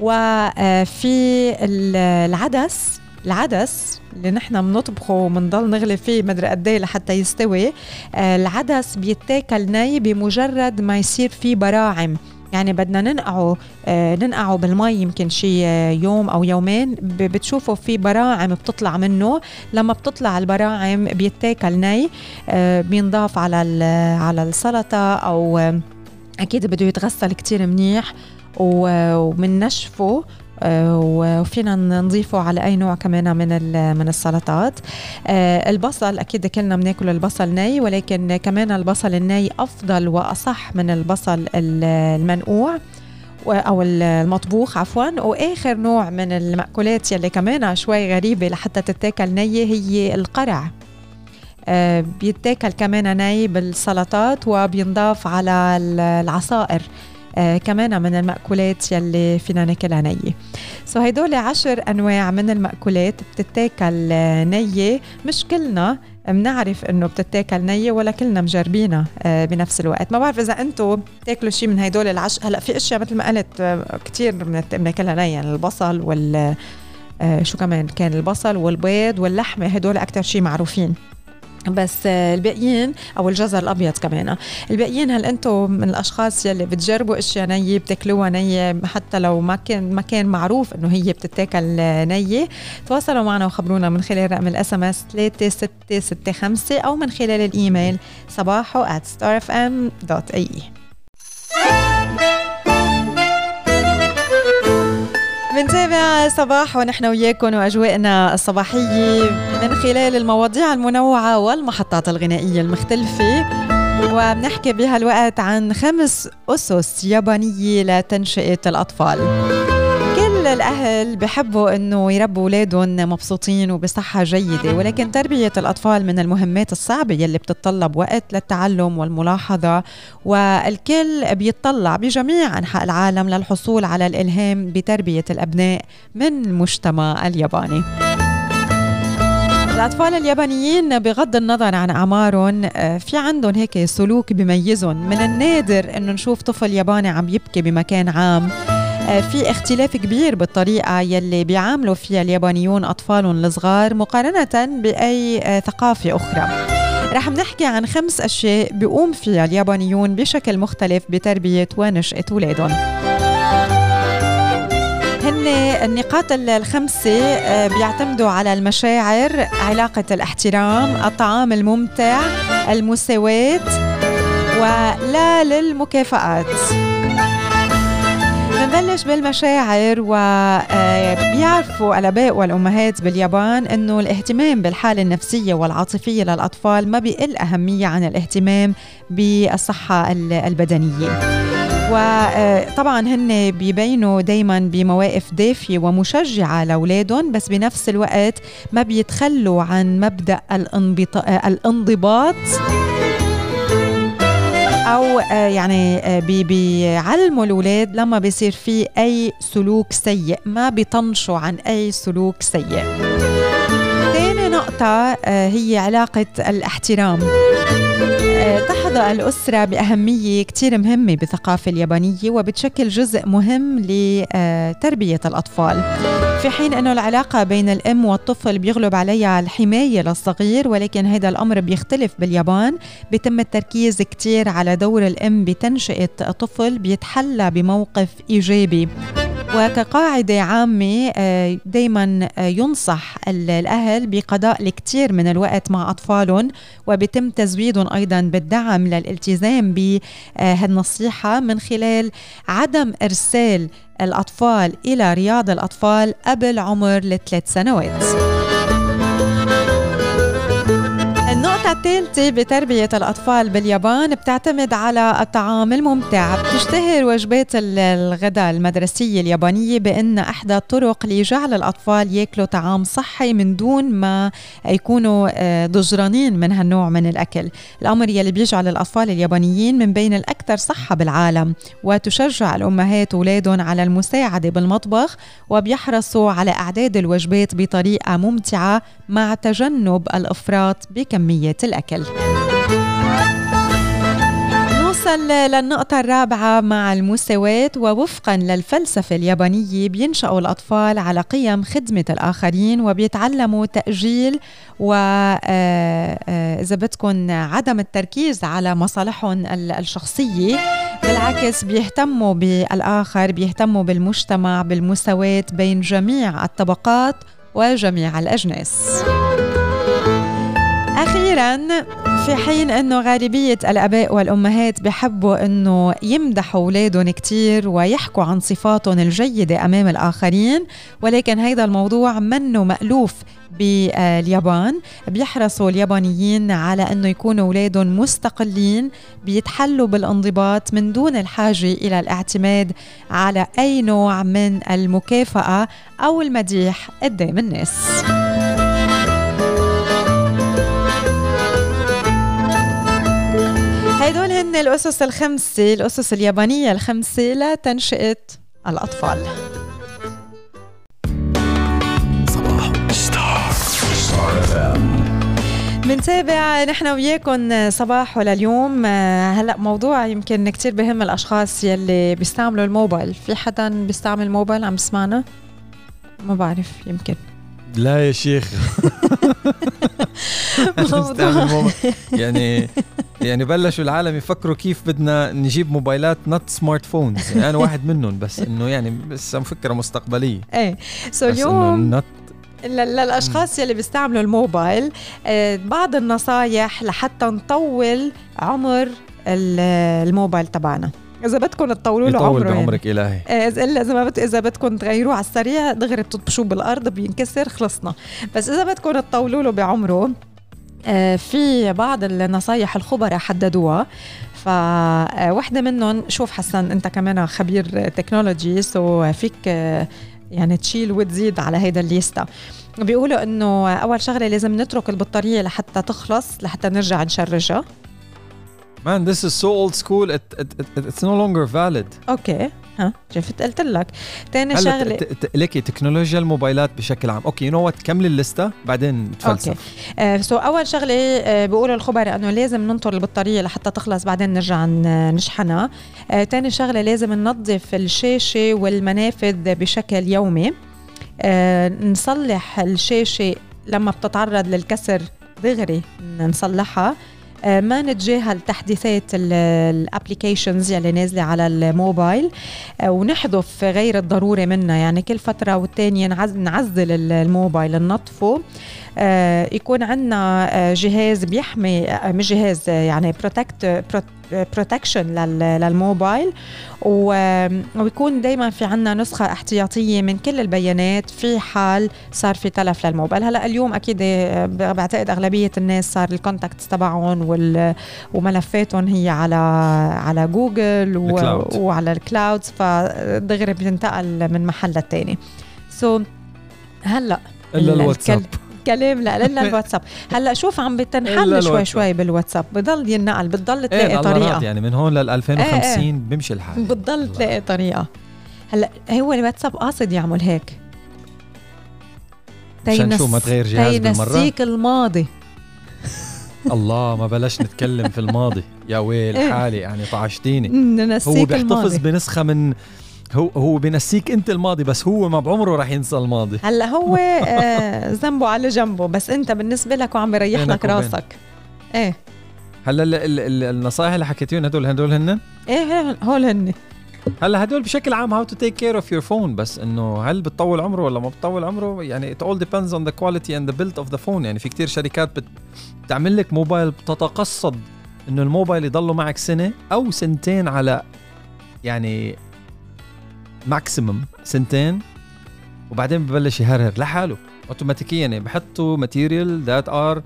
وفي آه، العدس. العدس اللي نحن بنطبخه وبنضل نغلي فيه مدري قد إيه لحتى يستوي. العدس بيتاكل ني بمجرد ما يصير فيه براعم. يعني بدنا ننقعه آه ننقعه بالمي يمكن شي يوم أو يومين. بتشوفوا في براعم بتطلع منه. لما بتطلع البراعم بيتاكل ني آه بينضاف على على السلطة أو آه أكيد بده يتغسل كتير منيح ومن نشفه آه، وفينا نضيفه على أي نوع كمان من من السلطات. آه، البصل أكيد كلنا بناكل البصل ني ولكن كمان البصل الني أفضل وأصح من البصل المنقوع أو المطبوخ عفوا. وآخر نوع من المأكولات يلي كمان شوي غريبة لحتى تتاكل نيه هي القرع. آه، بيتاكل كمان ني بالسلطات وبينضاف على العصائر. آه كمان من المأكولات يلي فينا ناكلها نية سو so هيدول عشر أنواع من المأكولات بتتاكل آه، نية مش كلنا بنعرف إنه بتتاكل نيه ولا كلنا مجربينها آه بنفس الوقت. ما بعرف إذا أنتم بتاكلوا شيء من هدول العشر هلأ في أشياء مثل ما قلت آه كثير بناكلها نيه يعني البصل وال آه شو كمان كان البصل والبيض واللحمة هدول أكثر شيء معروفين. بس الباقيين أو الجزر الأبيض كمان. الباقيين هل أنتم من الأشخاص يلي بتجربوا إشياء نية بتاكلوها نية حتى لو ما كان ما كان معروف إنه هي بتتاكل نية؟ تواصلوا معنا وخبرونا من خلال رقم ال SMS 3665 أو من خلال الإيميل صباحو بنتابع صباح ونحن وياكم وأجواءنا الصباحية من خلال المواضيع المنوعة والمحطات الغنائية المختلفة. وبنحكي بهالوقت عن خمس أسس يابانية لتنشئة الأطفال. الأهل بحبوا إنه يربوا أولادهم مبسوطين وبصحة جيدة ولكن تربية الأطفال من المهمات الصعبة يلي بتتطلب وقت للتعلم والملاحظة والكل بيتطلع بجميع أنحاء العالم للحصول على الإلهام بتربية الأبناء من المجتمع الياباني. الأطفال اليابانيين بغض النظر عن أعمارهم آه، في عندهم هيك سلوك بيميزهم من النادر إنه نشوف طفل ياباني عم يبكي بمكان عام. في اختلاف كبير بالطريقة يلي بيعاملوا فيها اليابانيون أطفالهم الصغار مقارنة بأي آه، ثقافة أخرى. رح نحكي عن خمس أشياء بيقوم فيها اليابانيون بشكل مختلف بتربية ونشأة أولادهم. هن النقاط الخمسة آه، بيعتمدوا على المشاعر علاقة الاحترام الطعام الممتع المساواة ولا للمكافآت. بنبلش بالمشاعر وبيعرفوا آه، الأباء والأمهات باليابان إنه الاهتمام بالحالة النفسية والعاطفية للأطفال ما بيقل أهمية عن الاهتمام بالصحة البدنية. وطبعا هن بيبينوا دايما بمواقف دافية ومشجعة لأولادهم بس بنفس الوقت ما بيتخلوا عن مبدأ الانضباط أو آه، يعني آه، بي بيعلموا الأولاد لما بيصير في أي سلوك سيء ما بيطنشوا عن أي سلوك سيء. ثاني نقطة آه، هي علاقة الاحترام. تحظى الأسرة بأهمية كتير مهمة بالثقافة اليابانية وبتشكل جزء مهم لتربية الأطفال. في حين أنه العلاقة بين الأم والطفل بيغلب عليها الحماية للصغير ولكن هذا الأمر بيختلف باليابان. بيتم التركيز كتير على دور الأم بتنشئة طفل بيتحلى بموقف إيجابي. وكقاعدة عامة آه، دايما آه، ينصح الأهل بقضاء الكثير من الوقت مع أطفالهم وبيتم تزويدهم أيضا بالدعم للالتزام بهالنصيحة من خلال عدم إرسال الأطفال إلى رياض الأطفال قبل عمر الثلاث سنوات. الثالثة بتربية الأطفال باليابان بتعتمد على الطعام الممتع. بتشتهر وجبات الغداء المدرسية اليابانية بأن إحدى الطرق لجعل الأطفال يأكلوا طعام صحي من دون ما يكونوا آه، ضجرانين من هالنوع من الأكل. الأمر يلي بيجعل الأطفال اليابانيين من بين الأكثر صحة بالعالم وتشجع الأمهات أولادهم على المساعدة بالمطبخ وبيحرصوا على إعداد الوجبات بطريقة ممتعة مع تجنب الإفراط بكمية الأكل نوصل للنقطة الرابعة مع المساواة ووفقا للفلسفة اليابانية بينشأوا الأطفال على قيم خدمة الآخرين وبيتعلموا تأجيل وإذا آه، آه، بدكم عدم التركيز على مصالحهم الشخصية. بالعكس بيهتموا بالآخر بيهتموا بالمجتمع بالمساواة بين جميع الطبقات وجميع الأجناس. أخيرا في حين أنه غالبية الأباء والأمهات بحبوا أنه يمدحوا أولادهم كتير ويحكوا عن صفاتهم الجيدة أمام الآخرين ولكن هذا الموضوع منه مألوف باليابان. بيحرصوا اليابانيين على أنه يكونوا أولادهم مستقلين بيتحلوا بالانضباط من دون الحاجة إلى الاعتماد على أي نوع من المكافأة أو المديح قدام الناس. هيدول هن الأسس الخمسة الأسس اليابانية الخمسة لتنشئة الأطفال. صباح. ستار بنتابع نحن وياكم صباح لليوم هلأ موضوع يمكن كتير بهم الأشخاص يلي بيستعملوا الموبايل. في حدا بيستعمل الموبايل عم يسمعنا ما بعرف يمكن. لا يا شيخ. (laughs) (laughs) يعني يعني بلشوا العالم يفكروا كيف بدنا نجيب موبايلات not smartphones يعني أنا واحد منهم بس إنه يعني بس فكرة مستقبلية. إيه. so اليوم للأشخاص يلي بيستعملوا الموبايل آه، بعض النصايح لحتى نطول عمر الموبايل تبعنا. إذا بدكم تطولوا له عمره يعني. بعمرك. الهي آه، إلا إذا ما بت... إذا بدكم تغيروه على السريع دغري بتطبشوه بالأرض بينكسر خلصنا بس إذا بدكم تطولوا له بعمره آه، في بعض النصايح الخبراء حددوها فواحدة منهم شوف حسن أنت كمان خبير تكنولوجي سو فيك يعني تشيل وتزيد على هيدا الليستا بيقولوا إنه أول شغلة لازم نترك البطارية لحتى تخلص لحتى نرجع نشرجها Man, this is so old school. It, it, it, it's no longer valid. okay ها شفت؟ قلت لك. ثاني شغلة. ليكي تكنولوجيا الموبايلات بشكل عام. okay you know what كملي الليستة بعدين نتفلسف okay آه so أول شغلة آه بيقولوا الخبراء إنه لازم ننطر البطارية لحتى تخلص بعدين نرجع نشحنها. ثاني آه شغلة لازم ننظف الشاشة والمنافذ بشكل يومي. آه نصلح الشاشة لما بتتعرض للكسر دغري نصلحها. ما نتجاهل تحديثات ال applications يلي نازلة على الموبايل آه، ونحذف غير الضروري منها يعني كل فترة والتانية نعزل الموبايل ننظفه. آه، يكون عندنا جهاز بيحمي مش جهاز يعني protect protection للموبايل. ويكون دائما في عنا نسخة احتياطية من كل البيانات. في حال صار في تلف للموبايل. هلأ اليوم أكيد بعتقد أغلبية الناس صار ال contacts تبعهم وملفاتهم هي على على جوجل وعلى ال clouds فدغري بتنتقل من محل للتاني. so هلأ إلا الواتساب. كلام لا الا (laughs) الواتساب. هلأ شوف عم بتنحل شوي شوي بالواتساب. بضل ينقل بتضل تلاقي إيه طريقة. يعني من هون لل 2050 إيه. إيه. بيمشي الحال. بتضل تلاقي طريقة. هلأ هو الواتساب قاصد يعمل هيك. مشان شو؟ ما تغير جهاز بالمرة؟ تينسيك الماضي. (laughs) الله ما بلاش نتكلم في الماضي. يا ويل إيه. حالي يعني طعشتيني. هو بيحتفظ بنسخة من هو هو بنسيك انت الماضي بس هو ما بعمره رح ينسى الماضي. هلا هو (laughs) آه ذنبه على جنبه بس انت بالنسبة لك وعم يريح لك راسك. إيه. هلا النصائح اللي حكيتيهم هدول هدول هن؟ إيه هول هن. هلا هدول بشكل عام how to take care of your phone بس إنه هل بتطول عمره ولا ما بتطول عمره؟ يعني it all depends on the quality and the build of the phone. يعني في كتير شركات بتعمل لك موبايل بتتقصد إنه الموبايل يضله معك سنة أو سنتين على يعني maximum سنتين وبعدين ببلش يهرهر لحاله. أوتوماتيكيا يعني بحطوا material ذات ار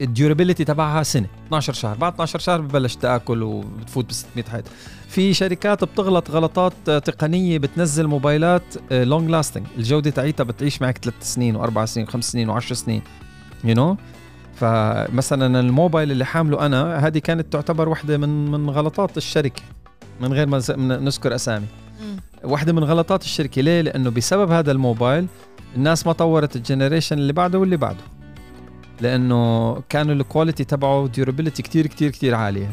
ال durability تبعها سنة 12 شهر. بعد 12 شهر ببلش تأكل وبتفوت ب 600 حيط. في شركات بتغلط غلطات تقنية بتنزل موبايلات long lasting الجودة تاعيتها بتعيش معك 3 سنين وأربع سنين وخمس سنين و10 سنين you know? فمثلا الموبايل اللي حامله أنا هذه كانت تعتبر واحدة من من غلطات الشركة. من غير ما نذكر أسامي. واحدة من غلطات الشركة. ليه؟ لأنه بسبب هذا الموبايل الناس ما طورت ال generation اللي بعده واللي بعده. لأنه كانوا ال quality تبعه durability كتير كتير كتير عالية.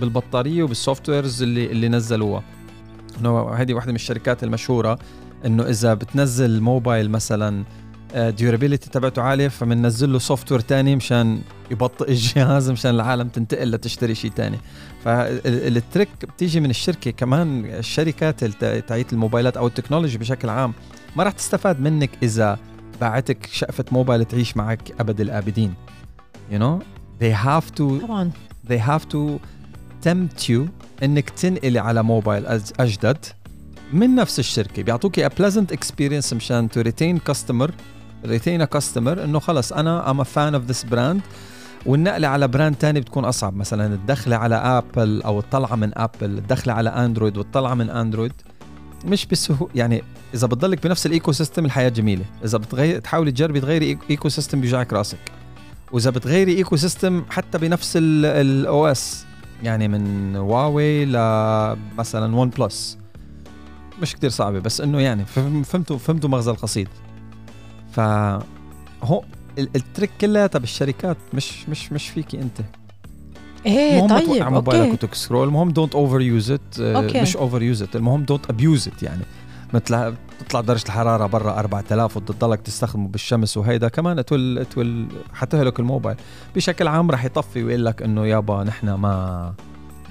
بالبطارية وبال softwares اللي اللي نزلوها. إنه هذه واحدة من الشركات المشهورة إنه إذا بتنزل موبايل مثلا durability تبعته عالية فبننزل له software ثاني مشان يبطئ الجهاز مشان العالم تنتقل لتشتري شيء ثاني فال trick بتيجي من الشركة كمان الشركات تاعت الموبايلات أو ال technology بشكل عام ما راح تستفاد منك إذا باعتك شقفة موبايل تعيش معك أبد الآبدين. You know? They have to طبعا. they have to tempt you إنك تنقلي على موبايل أجدد من نفس الشركة. بيعطوكي a pleasant experience مشان to retain customer a customer إنه خلص أنا a fan of this brand. والنقلة على brand تاني بتكون أصعب. مثلا الدخلة على ابل أو الطلعة من ابل الدخلة على اندرويد والطلعة من اندرويد مش بسهوله يعني إذا بتضلك بنفس ال ecosystem الحياة جميلة. إذا بتغير تحاولي تجربي تغيري ecosystem بيوجعك راسك. وإذا بتغيري ecosystem حتى بنفس ال OS يعني من هواوي لمثلا ون بلس مش كتير صعبة بس إنه يعني فهمتوا فهمتوا مغزى القصيد. ف هو ال trick كلها بالشركات مش مش مش فيكي انت. إيه طيب توقع موبايلك وتسكرول المهم don't overuse it مش overuse it المهم don't abuse it يعني. مثل تطلع درجة الحرارة برا 4000 وتضلك تستخدمه بالشمس وهيدا كمان at all at all حتهلك الموبايل. بشكل عام رح يطفي ويقول لك إنه يابا نحن ما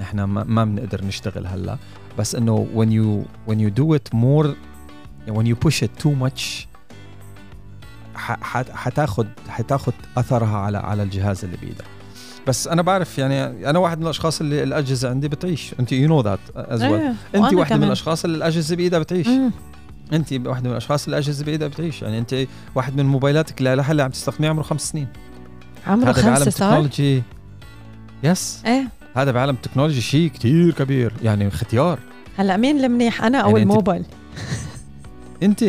نحن ما بنقدر نشتغل هلأ. بس إنه when you when you do it more when you push it too much حتاخد حتاخد أثرها على على الجهاز اللي بايدك بس أنا بعرف يعني أنا واحد من الأشخاص اللي الأجهزة عندي بتعيش. أنت you know that as well أنت واحدة من الأشخاص اللي الأجهزة بإيدها بتعيش. مم. أنت واحدة من الأشخاص اللي الأجهزة بإيدها بتعيش. يعني أنت واحد من موبايلاتك اللي لهلا عم تستخدميه عمره خمس سنين. عمره خمس بعالم التكنولوجي yes إيه. هذا بعالم التكنولوجي شيء كتير كبير. يعني اختيار. هلأ مين المنيح أنا أو يعني الموبايل؟ أنت.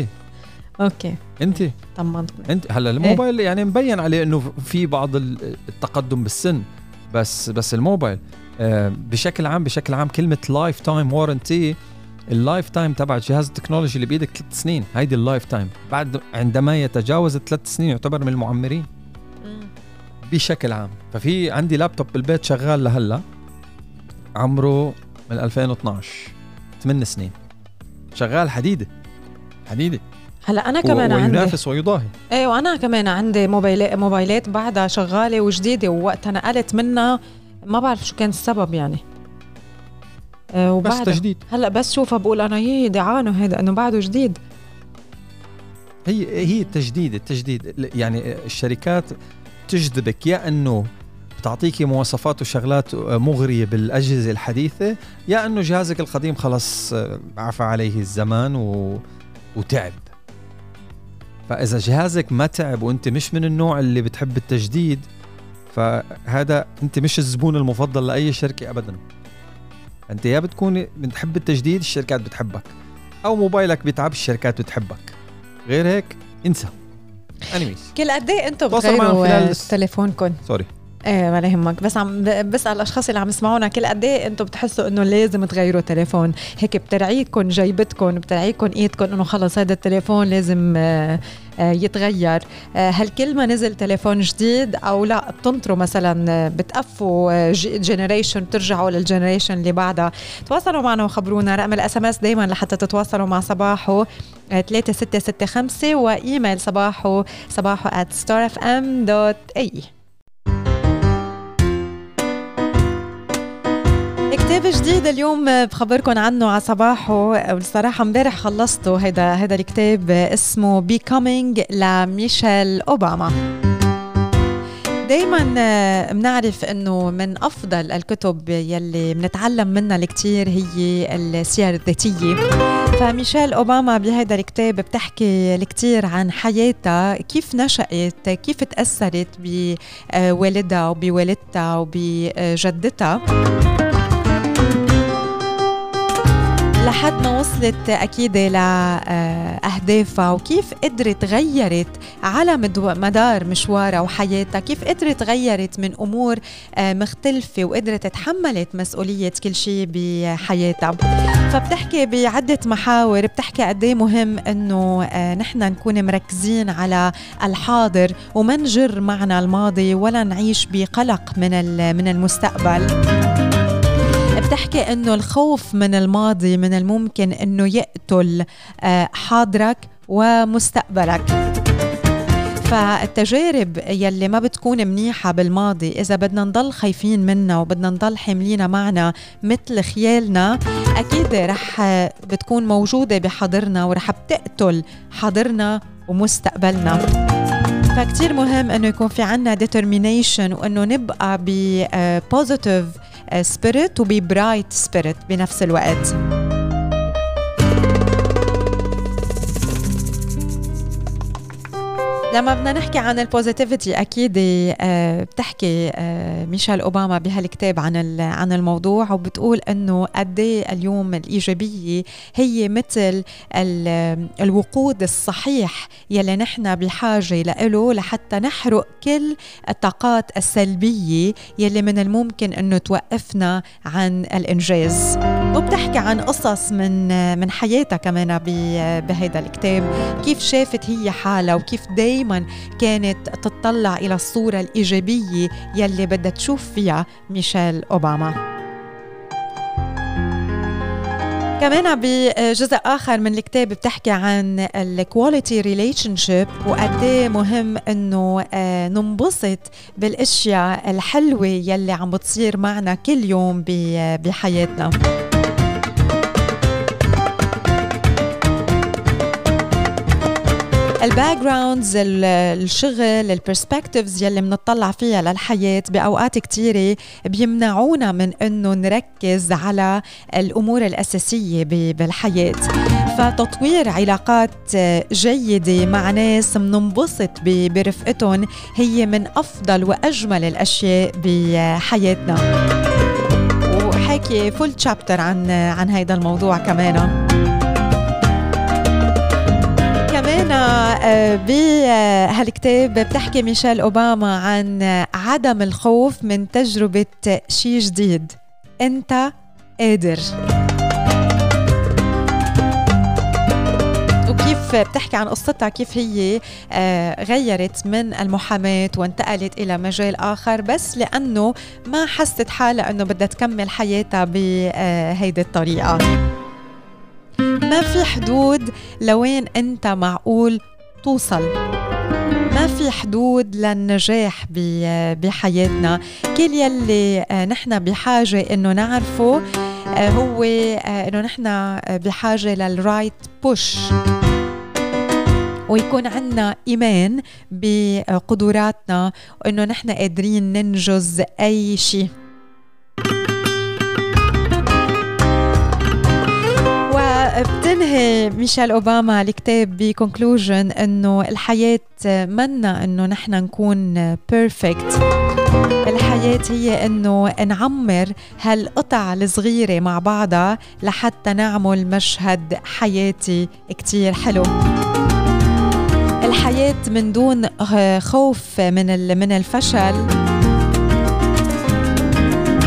okay. انت؟ طمنتني انت هلا الموبايل إيه؟ يعني مبين عليه إنه في بعض التقدم بالسن بس بس الموبايل. آه بشكل عام بشكل عام كلمة lifetime warranty ال lifetime تبع جهاز التكنولوجي اللي بإيدك ثلاث سنين هيدي ال lifetime بعد عندما يتجاوز الثلاث سنين يعتبر من المعمرين. بشكل عام. ففي عندي لابتوب بالبيت شغال لهلا. عمره من 2012 8 سنين. شغال حديدة. حديدة. هلا أنا كمان عندي وينافس ويضاهي. إيه وأنا كمان عندي موبايلات موبايلات بعدها شغالة وجديدة ووقتها نقلت منها ما بعرف شو كان السبب يعني. أه بس تجديد. هلا بس شوفها بقول أنا يي دعانة هذا إنه بعده جديد. هي هي التجديد التجديد. يعني الشركات تجذبك يا إنه بتعطيكي مواصفات وشغلات مغرية بالأجهزة الحديثة يا أنه جهازك القديم خلص عفى عليه الزمان و... وتعب. فإذا جهازك ما تعب وأنت مش من النوع اللي بتحب التجديد فهذا أنت مش الزبون المفضل لأي شركة ابدا. أنت يا بتكون بتحب التجديد الشركات بتحبك. أو موبايلك بيتعب الشركات بتحبك. غير هيك انسى. anyways كل قد إيه أنتم بتغيروا تليفونكم؟ sorry إيه ولا يهمك بس عم بسأل الاشخاص اللي عم يسمعونا كل قد إيه أنتم بتحسوا إنه لازم تغيروا تليفون. هيك بترعيكم جيبتكم بترعيكم ايدكم إنه خلص هذا التليفون لازم آه، آه، يتغير. آه، هل كل ما نزل تليفون جديد أو لا بتنطروا مثلا بتقفوا generation بترجعوا لل generation اللي بعدها. تواصلوا معنا وخبرونا. رقم ال SMS دائما لحتى تتواصلوا مع صباحو 3665 وإيميل صباحو صباحو at starfm.ae كتاب جديد اليوم بخبركم عنه على صباحه. والصراحة امبارح خلصته هيدا هيدا الكتاب اسمه Becoming لميشيل أوباما. دايما بنعرف إنه من أفضل الكتب يلي بنتعلم منها الكثير هي السير الذاتية. فميشيل أوباما بهذا الكتاب بتحكي الكثير عن حياتها كيف نشأت كيف تأثرت بوالدها وبوالدتها وبجدتها. لحد ما وصلت أكيد لأهدافها وكيف قدرت غيرت على مدار مشوارها وحياتها؟ كيف قدرت غيرت من أمور آه، مختلفة وقدرت تحملت مسؤولية كل شيء بحياتها؟ فبتحكي بعدة محاور بتحكي قد إيه مهم إنه آه، نحن نكون مركزين على الحاضر وما نجر معنا الماضي ولا نعيش بقلق من من المستقبل. بتحكي إنه الخوف من الماضي من الممكن إنه يقتل آه، حاضرك ومستقبلك. فالتجارب يلي ما بتكون منيحة بالماضي إذا بدنا نضل خايفين منها وبدنا نضل حاملينها معنا مثل خيالنا أكيد رح آه، بتكون موجودة بحاضرنا ورح بتقتل حاضرنا ومستقبلنا. فكتير مهم إنه يكون في عنا determination وإنه نبقى ب آه، positive spirit وب bright spirit بنفس الوقت. لما بدنا نحكي عن ال positivity أكيد آه، بتحكي آه، ميشيل أوباما بهالكتاب عن عن الموضوع وبتقول إنه قد إيه اليوم الإيجابية هي مثل ال- الوقود الصحيح يلي نحن بحاجه له لحتى نحرق كل الطاقات السلبية يلي من الممكن إنه توقفنا عن الإنجاز. وبتحكي عن قصص من من حياتها كمان ب- بهيدا الكتاب. كيف شافت هي حالها وكيف دايما كانت تطلع إلى الصورة الإيجابية يلي بدها تشوف فيها ميشيل أوباما. كمان بجزء آخر من الكتاب بتحكي عن ال quality relationship وقد إيه مهم إنه آه، ننبسط بالأشياء الحلوة يلي عم بتصير معنا كل يوم ب- بحياتنا. ال backgrounds الشغل ال perspectives يلي بنطلع فيها للحياة بأوقات كثيره بيمنعونا من إنه نركز على الأمور الأساسية ب- بالحياة. فتطوير علاقات جيدة مع ناس بننبسط ب- برفقتهم هي من أفضل وأجمل الأشياء بحياتنا. وحكي full chapter عن عن هيدا الموضوع كمان. كمان آه، بهالكتاب بتحكي ميشيل أوباما عن عدم الخوف من تجربة شيء جديد. أنت قادر. وكيف بتحكي عن قصتها؟ كيف هي آه، غيرت من المحاماة وانتقلت إلى مجال آخر؟ بس لأنه ما حست حالها أنه بدها تكمل حياتها بهيدي الطريقة. ما في حدود لوين أنت معقول توصل؟ ما في حدود للنجاح بحياتنا؟ كل يلي آه، نحن بحاجة إنه نعرفه آه، هو آه، إنه نحن بحاجة لل right push ويكون عنا إيمان بقدراتنا وإنه نحن قادرين ننجز أي شيء. وبتنهي ميشيل أوباما الكتاب ب conclusion إنه الحياة منا إنه نحن نكون perfect الحياة هي إنه نعمر هالقطع الصغيرة مع بعضها لحتى نعمل مشهد حياتي كتير حلو. الحياة حياة من دون خوف من من الفشل.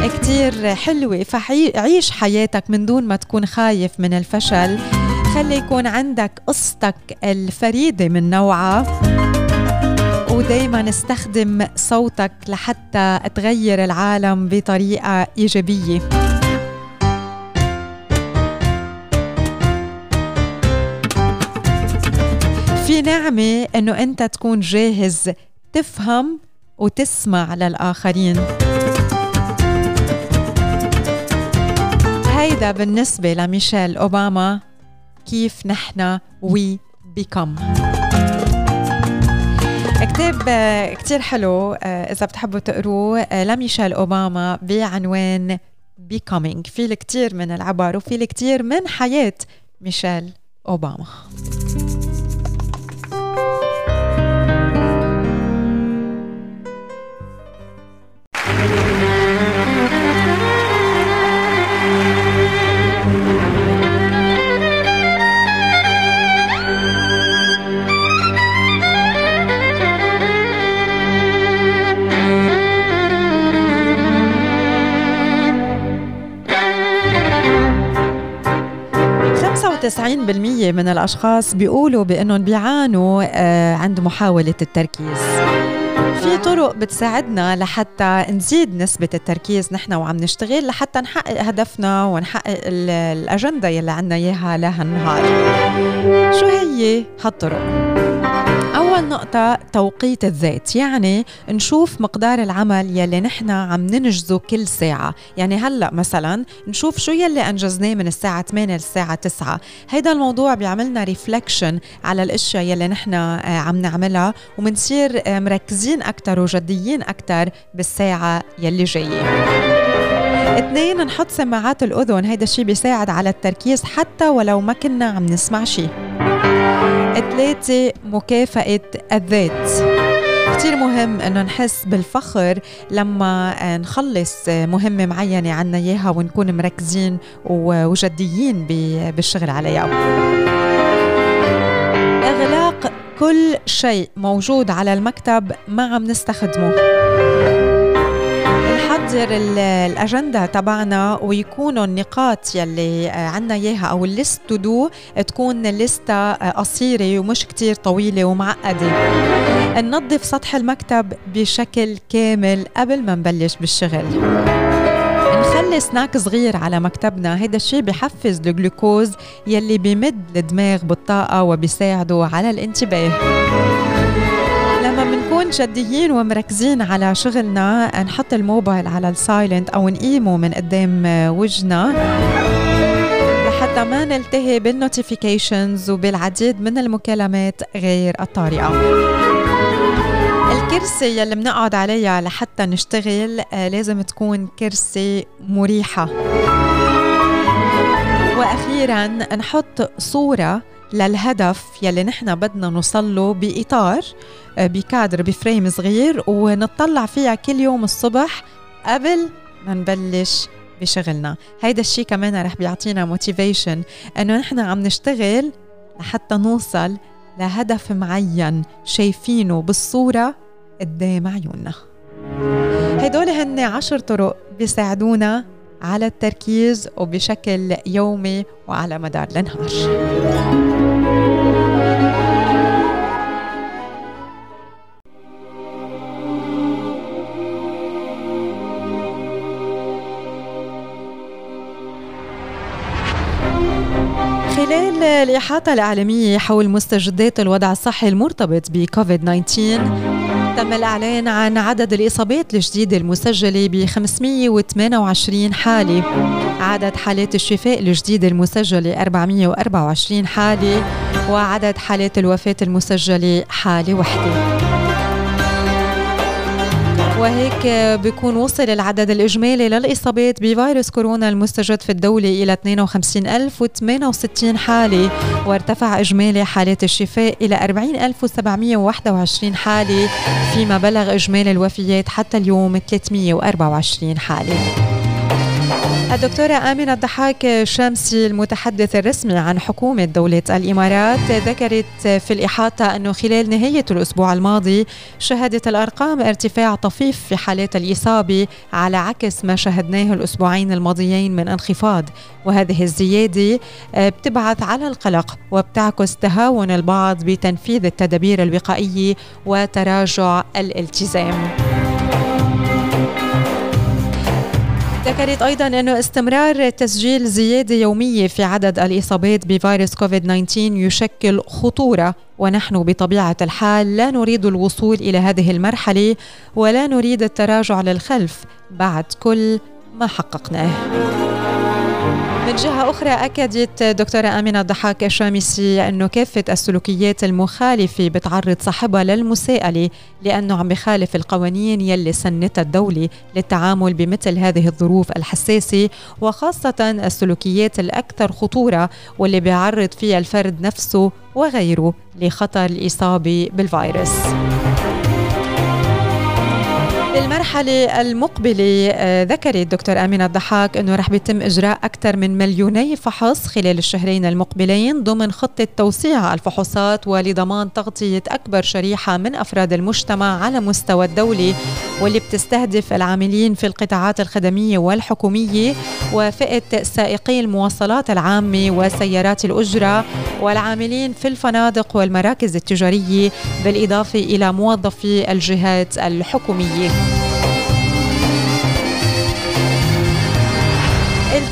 كتير حلوة. فعيش حياتك من دون ما تكون خايف من الفشل. خلي يكون عندك قصتك الفريدة من نوعها. ودايما استخدم صوتك لحتى تغير العالم بطريقة إيجابية. في نعمة إنه أنت تكون جاهز تفهم وتسمع للآخرين. هيدا بالنسبة لميشيل أوباما كيف نحن وي بيكم كتاب كتير حلو آه، إذا بتحبوا تقروه آه، لميشيل أوباما بعنوان becoming. في الكثير من العبر وفي الكثير من حياة ميشيل أوباما. 90% من الأشخاص بيقولوا بأنهم بيعانوا آه، عند محاولة التركيز في طرق بتساعدنا لحتى نزيد نسبة التركيز نحن وعم نشتغل لحتى نحقق هدفنا ونحقق الأجندة يلي عنا إياها لهالنهار شو هي هالطرق؟ نقطة توقيت الذات يعني نشوف مقدار العمل يلي نحن عم ننجزه كل ساعة. يعني هلأ مثلا نشوف شو يلي أنجزناه من الساعة 8 للساعة 9 هيدا الموضوع بيعملنا ريفلكشن على الأشياء يلي نحن آه، عم نعملها ومنصير آه، مركزين أكتر وجديين أكتر بالساعة يلي جاية. اثنين نحط سماعات الأذن هيدا الشيء بيساعد على التركيز حتى ولو ما كنا عم نسمع شيء ثلاثة مكافأة الذات. كتير مهم إنه نحس بالفخر لما نخلص مهمة معينة عنا إياها ونكون مركزين وجديين بالشغل عليها. إغلاق كل شيء موجود على المكتب ما عم نستخدمه. نحضر الأجندة تبعنا ويكونوا النقاط يلي عنا إياها أو ال list to do تكون لستة قصيرة ومش كتير طويلة ومعقدة. ننظف سطح المكتب بشكل كامل قبل ما نبلش بالشغل. نخلي سناك صغير على مكتبنا. هيدا الشيء بحفز الجلوكوز يلي بيمد الدماغ بالطاقة وبيساعده على الانتباه. لما بنكون جديين ومركزين على شغلنا. نحط الموبايل على ال silent أو نقيمه من قدام وجهنا لحتى ما نلتهي بال notifications وبالعديد من المكالمات غير الطارئة. الكرسي يلي بنقعد عليها لحتى نشتغل آه، لازم تكون كرسي مريحة. وأخيرا نحط صورة للهدف يلي نحن بدنا نوصل له بإطار بكادر ب frame صغير ونطلع فيها كل يوم الصبح قبل ما نبلش بشغلنا. هيدا الشيء كمان رح بيعطينا motivation إنه نحن عم نشتغل لحتى نوصل لهدف معين شايفينه بالصورة قدام عيوننا. هدول هن عشر طرق بيساعدونا على التركيز وبشكل يومي وعلى مدار النهار. الإحاطة الإعلامية حول مستجدات الوضع الصحي المرتبط بكوفيد 19 تم الإعلان عن عدد الإصابات الجديدة المسجلة ب 528 حالة. عدد حالات الشفاء الجديدة المسجلة 424 حالة وعدد حالات الوفاة المسجلة حالة واحدة. وهيك بيكون وصل العدد الإجمالي للإصابات بفيروس كورونا المستجد في الدولة إلى 52068 حالة وارتفع إجمالي حالات الشفاء إلى 40721 حالة فيما بلغ إجمالي الوفيات حتى اليوم 324 حالة. الدكتورة آمنة الضحاك شامسي المتحدث الرسمي عن حكومة دولة الإمارات ذكرت في الإحاطة أنه خلال نهاية الأسبوع الماضي شهدت الأرقام ارتفاع طفيف في حالات الإصابة على عكس ما شهدناه الأسبوعين الماضيين من انخفاض وهذه الزيادة بتبعث على القلق وبتعكس تهاون البعض بتنفيذ التدابير الوقائية وتراجع الالتزام. ذكرت أيضا أنه استمرار تسجيل زيادة يومية في عدد الإصابات بفيروس كوفيد 19 يشكل خطورة ونحن بطبيعة الحال لا نريد الوصول إلى هذه المرحلة ولا نريد التراجع للخلف بعد كل ما حققناه. من جهة أخرى أكدت دكتورة آمنة الضحاك الشامسي أنه كافة السلوكيات المخالفة بتعرض صاحبها للمساءلة لأنه عم بخالف القوانين يلي سنتها الدولة للتعامل بمثل هذه الظروف الحساسة وخاصة السلوكيات الأكثر خطورة واللي بيعرض فيها الفرد نفسه وغيره لخطر الإصابة بالفيروس. للمرحلة المقبلة آه، ذكرت دكتور آمنة الضحاك أنه رح بيتم إجراء أكثر من مليوني فحص خلال الشهرين المقبلين ضمن خطة توسيع الفحوصات ولضمان تغطية أكبر شريحة من أفراد المجتمع على مستوى الدولة واللي بتستهدف العاملين في القطاعات الخدمية والحكومية وفئة سائقي المواصلات العامة وسيارات الأجرة والعاملين في الفنادق والمراكز التجارية بالإضافة إلى موظفي الجهات الحكومية.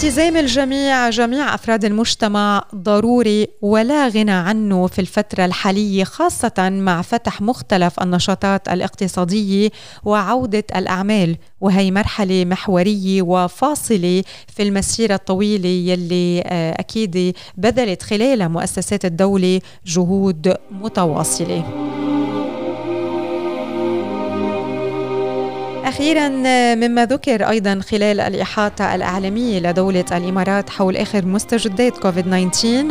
التزام الجميع جميع أفراد المجتمع ضروري ولا غنى عنه في الفترة الحالية خاصة مع فتح مختلف النشاطات الاقتصادية وعودة الأعمال وهي مرحلة محورية وفاصلة في المسيرة الطويلة يلي آه، أكيد بذلت خلالها مؤسسات الدولة جهود متواصلة. أخيرا مما ذكر أيضا خلال الإحاطة الإعلامية لدولة الإمارات حول آخر مستجدات كوفيد 19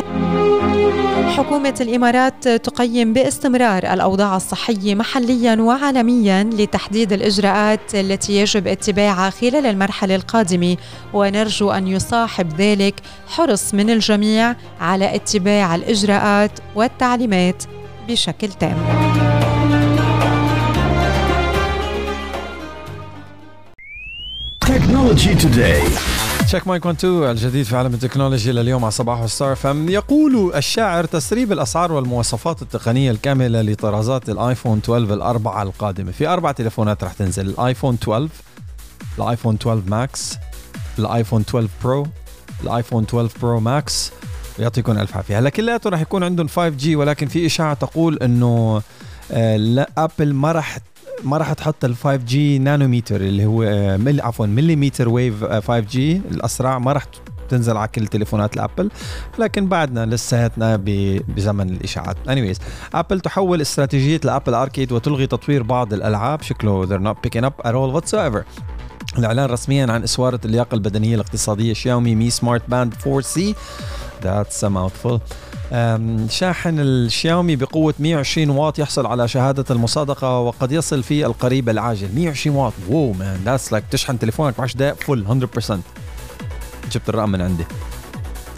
حكومة الإمارات تقيم باستمرار الأوضاع الصحية محليا وعالميا لتحديد الإجراءات التي يجب اتباعها خلال المرحلة القادمة ونرجو أن يصاحب ذلك حرص من الجميع على اتباع الإجراءات والتعليمات بشكل تام. technology today check mic 1 2 الجديد في عالم التكنولوجيا لليوم على صباحو ستار أف إم. يقول الشاعر تسريب الأسعار والمواصفات التقنية الكاملة لطرازات الآيفون 12 الأربعة القادمة. في أربع تليفونات رح تنزل. الآيفون 12 الآيفون 12 ماكس الآيفون 12 برو الآيفون 12 برو ماكس يعطيكم ألف عافية. هلا كلياته رح يكون عندهم 5G ولكن في إشاعة تقول إنه آه، لا آبل ما رح ما راح تحط ال 5G نانوميتر اللي هو آه، مل عفوا millimeter wave 5G الأسرع. ما راح تنزل على كل تليفونات الأبل لكن بعدنا لساتنا بزمن الإشاعات. anyways آبل تحول استراتيجية الآبل أركيد وتلغي تطوير بعض الألعاب. شكله they're not picking up at all whatsoever. الإعلان رسميا عن إسوارة اللياقة البدنية الاقتصادية شاومي مي سمارت باند 4 سي That's a mouthful. شاحن الشاومي بقوة 120 واط يحصل على شهادة المصادقة وقد يصل في القريب العاجل. 120 واط. Whoa man that's like تشحن تليفونك ب 10 دقائق full 100% جبت الرقم من عندي.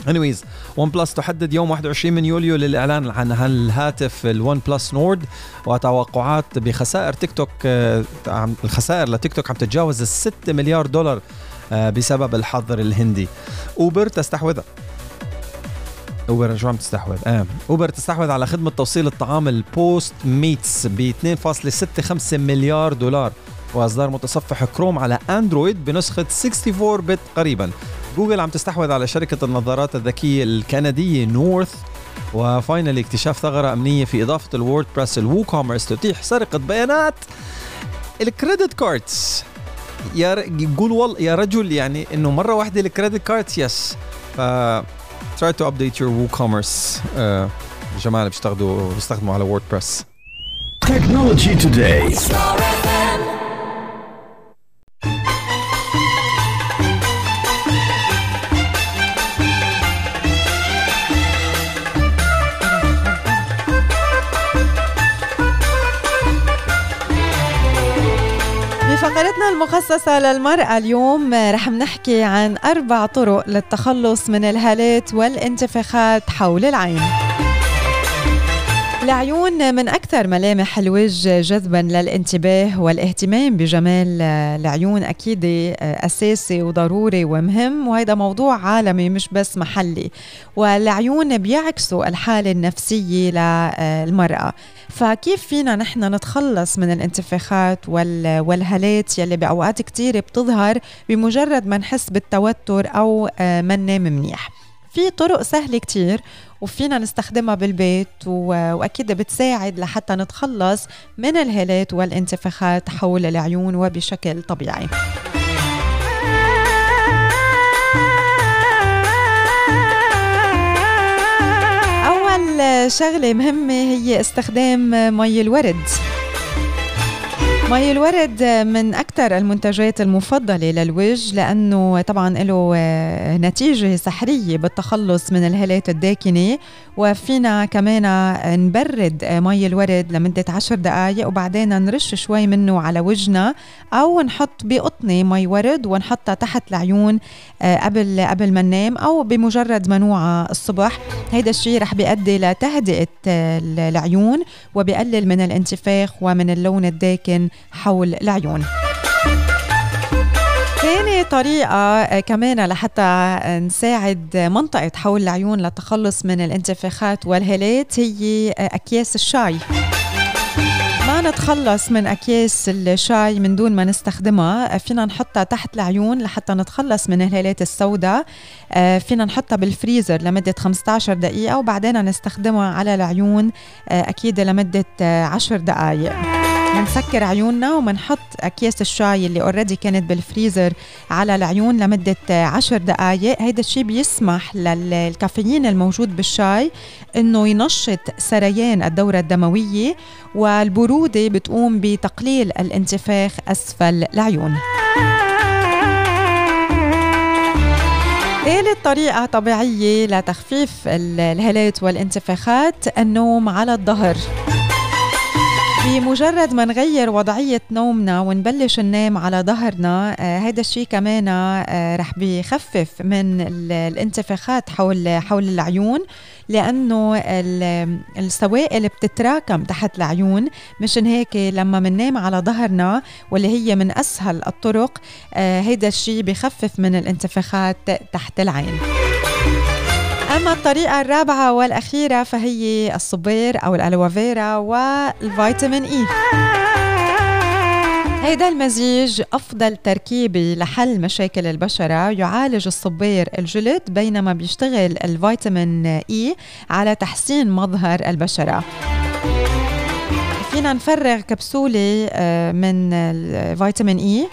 anyways ون بلس تحدد يوم 21 من يوليو للإعلان عن الهاتف الون بلس نورد وتوقعات بخسائر تيك توك آه، الخسائر لتيك توك عم تتجاوز ال 6 مليار دولار آه، بسبب الحظر الهندي. اوبر تستحوذ. أوبر شو عم تستحوذ؟ آه. أوبر تستحوذ على خدمة توصيل الطعام البوست ميتس ب 2.65 مليار دولار. وأصدار متصفح كروم على أندرويد بنسخة 64 bit قريبا. جوجل عم تستحوذ على شركة النظارات الذكية الكندية نورث. و finally اكتشاف ثغرة أمنية في إضافة الوورد بريس الوو كوميرس تتيح سرقة بيانات. ال credit cards. يا قول والله يا رجل يعني إنه مرة واحدة ال credit cards yes. ف try to update your WooCommerce uh, الجماعه اللي بيشتغلوا بيستخدموا على ووردبريس Technology Today المخصصة للمرأة اليوم رح نحكي عن أربع طرق للتخلص من الهالات والانتفاخات حول العين. العيون من أكثر ملامح الوجه جذبا للانتباه والاهتمام بجمال العيون أكيد أساسي وضروري ومهم وهذا موضوع عالمي مش بس محلي. والعيون بيعكسوا الحالة النفسية للمرأة. فكيف فينا نحن نتخلص من الانتفاخات والهالات يلي بأوقات كتير بتظهر بمجرد ما نحس بالتوتر أو ما ننام منيح؟ في طرق سهلة كتير وفينا نستخدمها بالبيت وأكيد بتساعد لحتى نتخلص من الهالات والانتفاخات حول العيون وبشكل طبيعي. أول شغلة مهمة هي استخدام مي الورد. مي الورد من أكثر المنتجات المفضلة للوجه لأنه طبعا له نتيجة سحرية بالتخلص من الهالات الداكنة. وفينا كمان نبرد مي الورد لمدة عشر دقايق وبعدين نرش شوي منه على وجهنا أو نحط بقطنة مي ورد ونحطها تحت العيون قبل قبل ما ننام أو بمجرد ما نوعى الصبح. هيدا الشيء رح بيؤدي لتهدئة العيون وبيقلل من الانتفاخ ومن اللون الداكن حول العيون. ثاني طريقة كمان لحتى نساعد منطقة حول العيون للتخلص من الانتفاخات والهالات هي أكياس الشاي. ما نتخلص من أكياس الشاي من دون ما نستخدمها فينا نحطها تحت العيون لحتى نتخلص من الهالات السوداء فينا نحطها بالفريزر لمدة 15 دقيقة وبعدين نستخدمها على العيون أكيد لمدة 10 دقائق منسكر عيوننا ومنحط أكياس الشاي اللي already كانت بالفريزر على العيون لمدة عشر دقائق هيدا الشيء بيسمح للكافيين الموجود بالشاي إنه ينشط سريان الدورة الدموية والبرودة بتقوم بتقليل الانتفاخ أسفل العيون. ثالث طريقة طبيعية لتخفيف الهالات والانتفاخات النوم على الظهر. بمجرد ما نغير وضعية نومنا ونبلش ننام على ظهرنا آه هذا الشيء كمان آه رح بيخفف من الانتفاخات حول حول العيون لأنه السوائل بتتراكم تحت العيون. مشان هيك لما مننام على ظهرنا واللي هي من أسهل الطرق آه هيدا الشيء بخفف من الانتفاخات تحت العين. أما الطريقة الرابعة والأخيرة فهي الصبير أو الألوفيرا والفيتامين إي. هيدا المزيج أفضل تركيبة لحل مشاكل البشرة. يعالج الصبير الجلد بينما بيشتغل الفيتامين إي على تحسين مظهر البشرة. فينا نفرغ كبسولة من الفيتامين إي.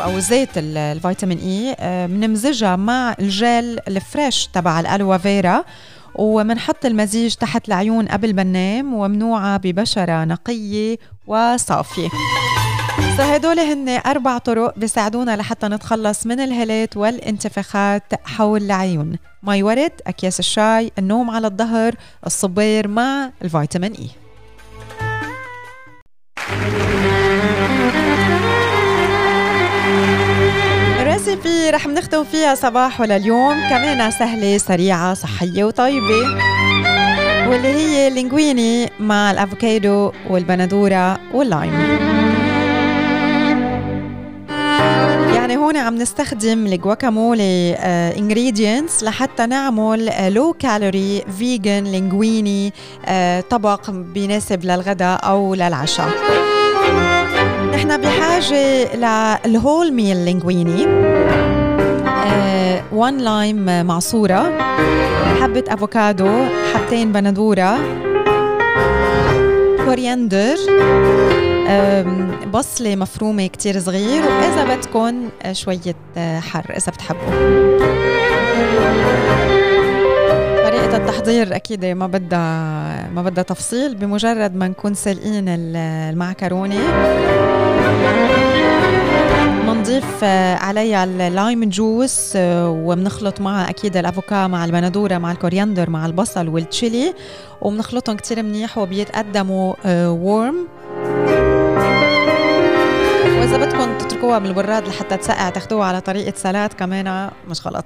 أو زيت الفيتامين إي بنمزجها مع الجل الفريش تبع الالوفيرا ومنحط المزيج تحت العيون قبل ما ننام ومنوعة ببشرة نقية وصافية. فهدول هن أربع طرق بيساعدونا لحتى نتخلص من الهالات والانتفاخات حول العيون. مي ورد أكياس الشاي النوم على الظهر الصبر مع الفيتامين إي. recipe رح نختم فيها صباحو لليوم كمان سهلة سريعة صحية وطيبة. واللي هي لينغويني مع الأفوكادو والبندورة واللايم. يعني هون عم نستخدم ال guacamole ingredients لحتى نعمل low calorie vegan linguine طبق بيناسب للغداء أو للعشاء. نحن بحاجة لل whole meal linguine. One lime معصورة حبة أفوكادو حبتين بندورة coriander بصلة مفرومة كتير صغير وإذا بدكم شوية حر إذا بتحبوا. طريقة التحضير أكيد ما بدها ما بدها تفصيل بمجرد ما نكون سالقين المعكرونة. بنضيف عليها ال lime juice وبنخلط معها أكيد الأفوكا مع البندوره مع ال coriander مع البصل والتشيلي وبنخلطهم كتير منيح وبيتقدموا وورم وإذا بدكم تتركوها بالبراد لحتى تسقع تاخذوها على طريقة سلاد كمان مش غلط.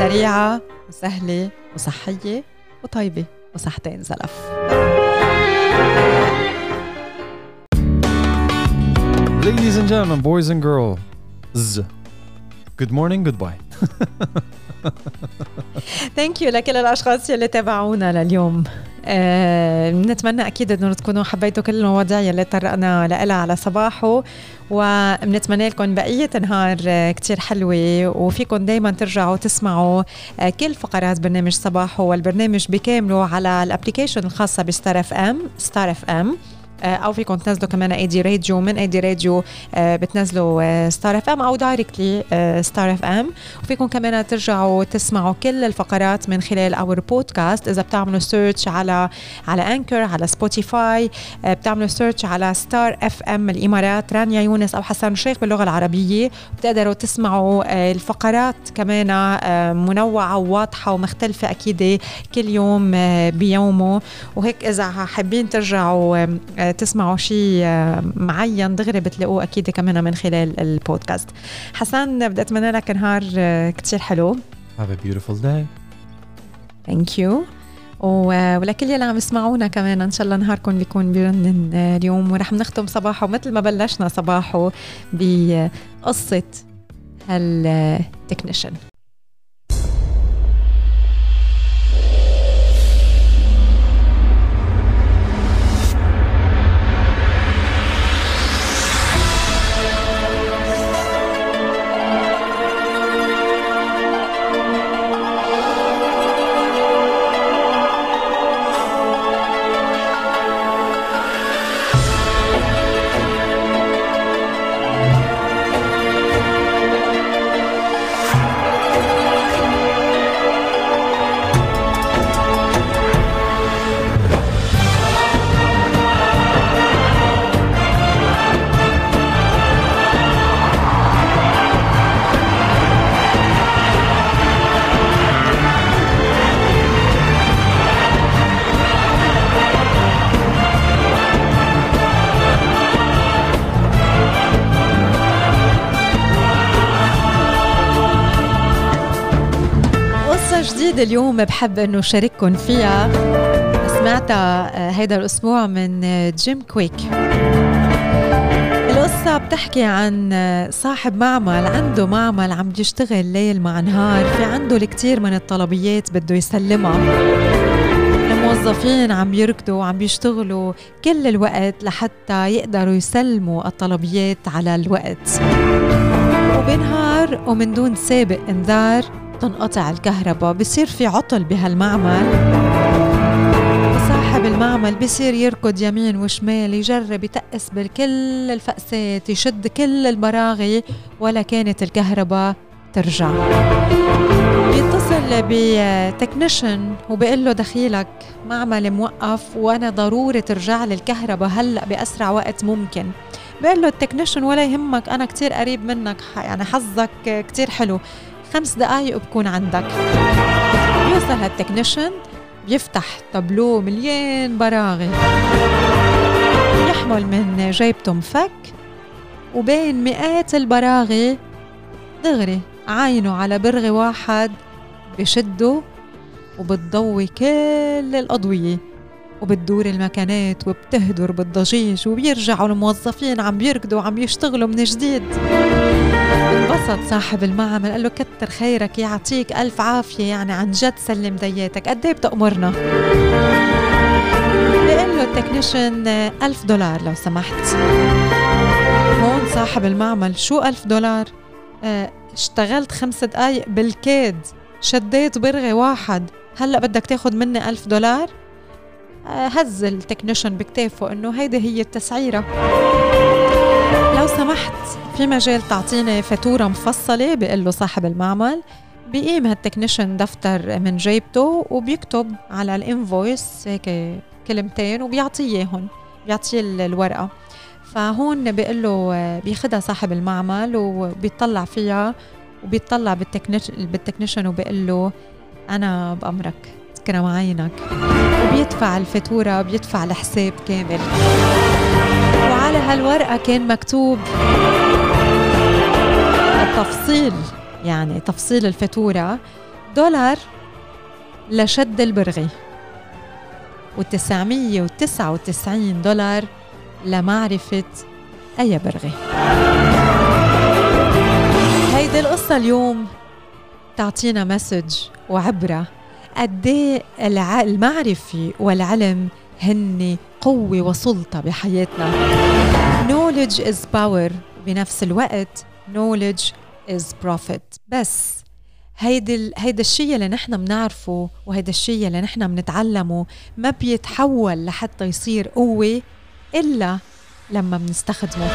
سريعة وسهلة وصحية وطيبة وصحتين زلف Ladies and gentlemen, boys and girls, good morning, goodbye. Thank you لكل الأشخاص يلي تابعونا لليوم. آه، بنتمنى أكيد إنه تكونوا حبيتوا كل المواضيع يلي طرقنا لها على صباحو وبنتمنى لكم بقية نهار آه، كتير حلوة وفيكم دائما ترجعوا تسمعوا آه، كل فقرات برنامج صباحو والبرنامج بكامله على ال application الخاصة بستار اف ام ستار اف ام آه، أو فيكم تنزلوا كمان أي دي راديو من أي دي راديو بتنزلوا ستار اف ام أو directly ستار اف ام وفيكم كمان ترجعوا تسمعوا كل الفقرات من خلال our podcast إذا بتعملوا search على على Anchor على سبوتيفاي آه، بتعملوا search على ستار اف ام الإمارات رانيا يونس أو حسن شيخ باللغة العربية. بتقدروا تسمعوا آه، الفقرات كمان منوعة وواضحة ومختلفة أكيد كل يوم بيومه. وهيك إذا حابين ترجعوا تسمعوا شيء معين دغري بتلاقوه أكيد كمان من خلال البودكاست. حسن بدي أتمنى لك نهار كتير حلو. Have a beautiful day. Thank you ولكل يلي عم يسمعونا كمان إن شاء الله نهاركم بيكون بيرنّن اليوم ورح نختم صباحو مثل ما بلشنا صباحو بقصة هال technician جديدة اليوم بحب إنه شارككم فيها. سمعتها آه، هيدا الأسبوع من آه، جيم كويك. القصة بتحكي عن آه، صاحب معمل عنده معمل عم يشتغل ليل مع نهار. في عنده الكثير من الطلبيات بده يسلمها. الموظفين عم يركضوا وعم بيشتغلوا كل الوقت لحتى يقدروا يسلموا الطلبيات على الوقت. وبنهار ومن دون سابق إنذار تنقطع الكهرباء بصير في عطل بهالمعمل. وصاحب المعمل بصير يركض يمين وشمال يجرب يتقس بكل الفقسات يشد كل البراغي ولا كانت الكهرباء ترجع. بيتصل بتكنيشن وبيقول له دخيلك معمل موقف وأنا ضروري ترجع لي الكهرباء هلأ بأسرع وقت ممكن. بيقول له ال technician ولا يهمك أنا كتير قريب منك يعني حظك كتير حلو. خمس دقايق بكون عندك. بيوصل هال technician بيفتح تابلو مليان براغي. يحمل من جيبته مفك وبين مئات البراغي دغري عينه على برغي واحد بشدّه وبتضوي كل الأضوية. وبتدور المكانات وبتهدر بالضجيج وبيرجعوا الموظفين عم بيركضوا وعم يشتغلوا من جديد. انبسط صاحب المعمل قال له كتر خيرك يعطيك ألف عافية يعني عن جد سلم دياتك. قد إيه بتأمرنا؟ بيقول له التكنيشن ألف دولار لو سمحت. هون صاحب المعمل شو ألف دولار؟ آه اشتغلت خمس دقايق بالكاد شديت برغي واحد. هلأ بدك تاخد مني ألف دولار؟ آه هز ال technician بكتافه إنه هيدي هي التسعيرة. لو سمحت في مجال تعطيني فاتورة مفصلة بيقول له صاحب المعمل بيقيم هال technician دفتر من جيبته وبيكتب على ال invoice هيك كلمتين وبيعطيه إياهم بيعطيه الورقة. فهون بيقول له بياخدها صاحب المعمل وبيطلع فيها وبيطلع بالتكنيشن وبيقول له أنا بأمرك تكرم عينك وبيدفع الفاتورة بيدفع الحساب كامل. على هالورقة كان مكتوب التفصيل يعني تفصيل الفاتورة دولار لشد البرغي و999 دولار لمعرفة أي برغي. هيدي القصة اليوم تعطينا مسج وعبرة قد إيه المعرفة والعلم هن قوة وسلطة بحياتنا. Knowledge is power. بنفس الوقت knowledge is profit. بس هيدي هيدا الشيء اللي نحن بنعرفه وهيدا الشيء اللي نحن بنتعلمه ما بيتحول لحتى يصير قوة إلا لما بنستخدمه.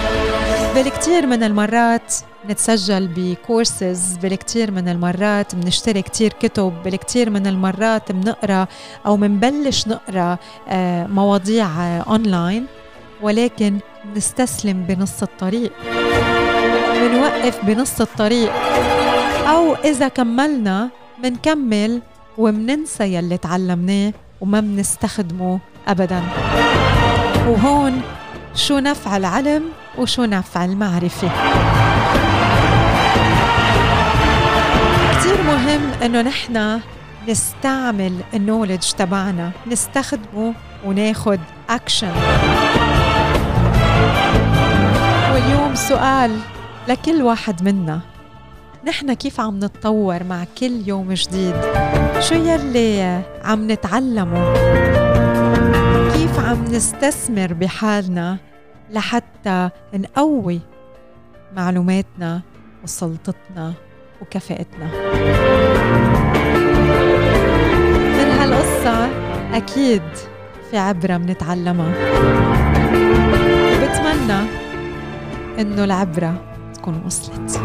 بالكثير من المرات نتسجل بكورسز بالكثير من المرات بنشتري كتير كتب بالكثير من المرات بنقرأ أو بنبلش نقرأ آه، مواضيع اونلاين ولكن نستسلم بنص الطريق. بنوقف بنص الطريق. أو إذا كملنا بنكمل وبننسى يلي تعلمناه وما بنستخدمه ابدا. وهون شو نفع العلم وشو نفع المعرفة. إنه نحن نستعمل النولج تبعنا نستخدمه وناخد اكشن واليوم سؤال لكل واحد منا. نحن كيف عم نتطور مع كل يوم جديد؟ شو يلي عم نتعلمه؟ كيف عم نستثمر بحالنا لحتى نقوي معلوماتنا وسلطتنا؟ وكفاءتنا. من هالقصة أكيد في عبرة منتعلمها بتمنى إنه العبرة تكون وصلت.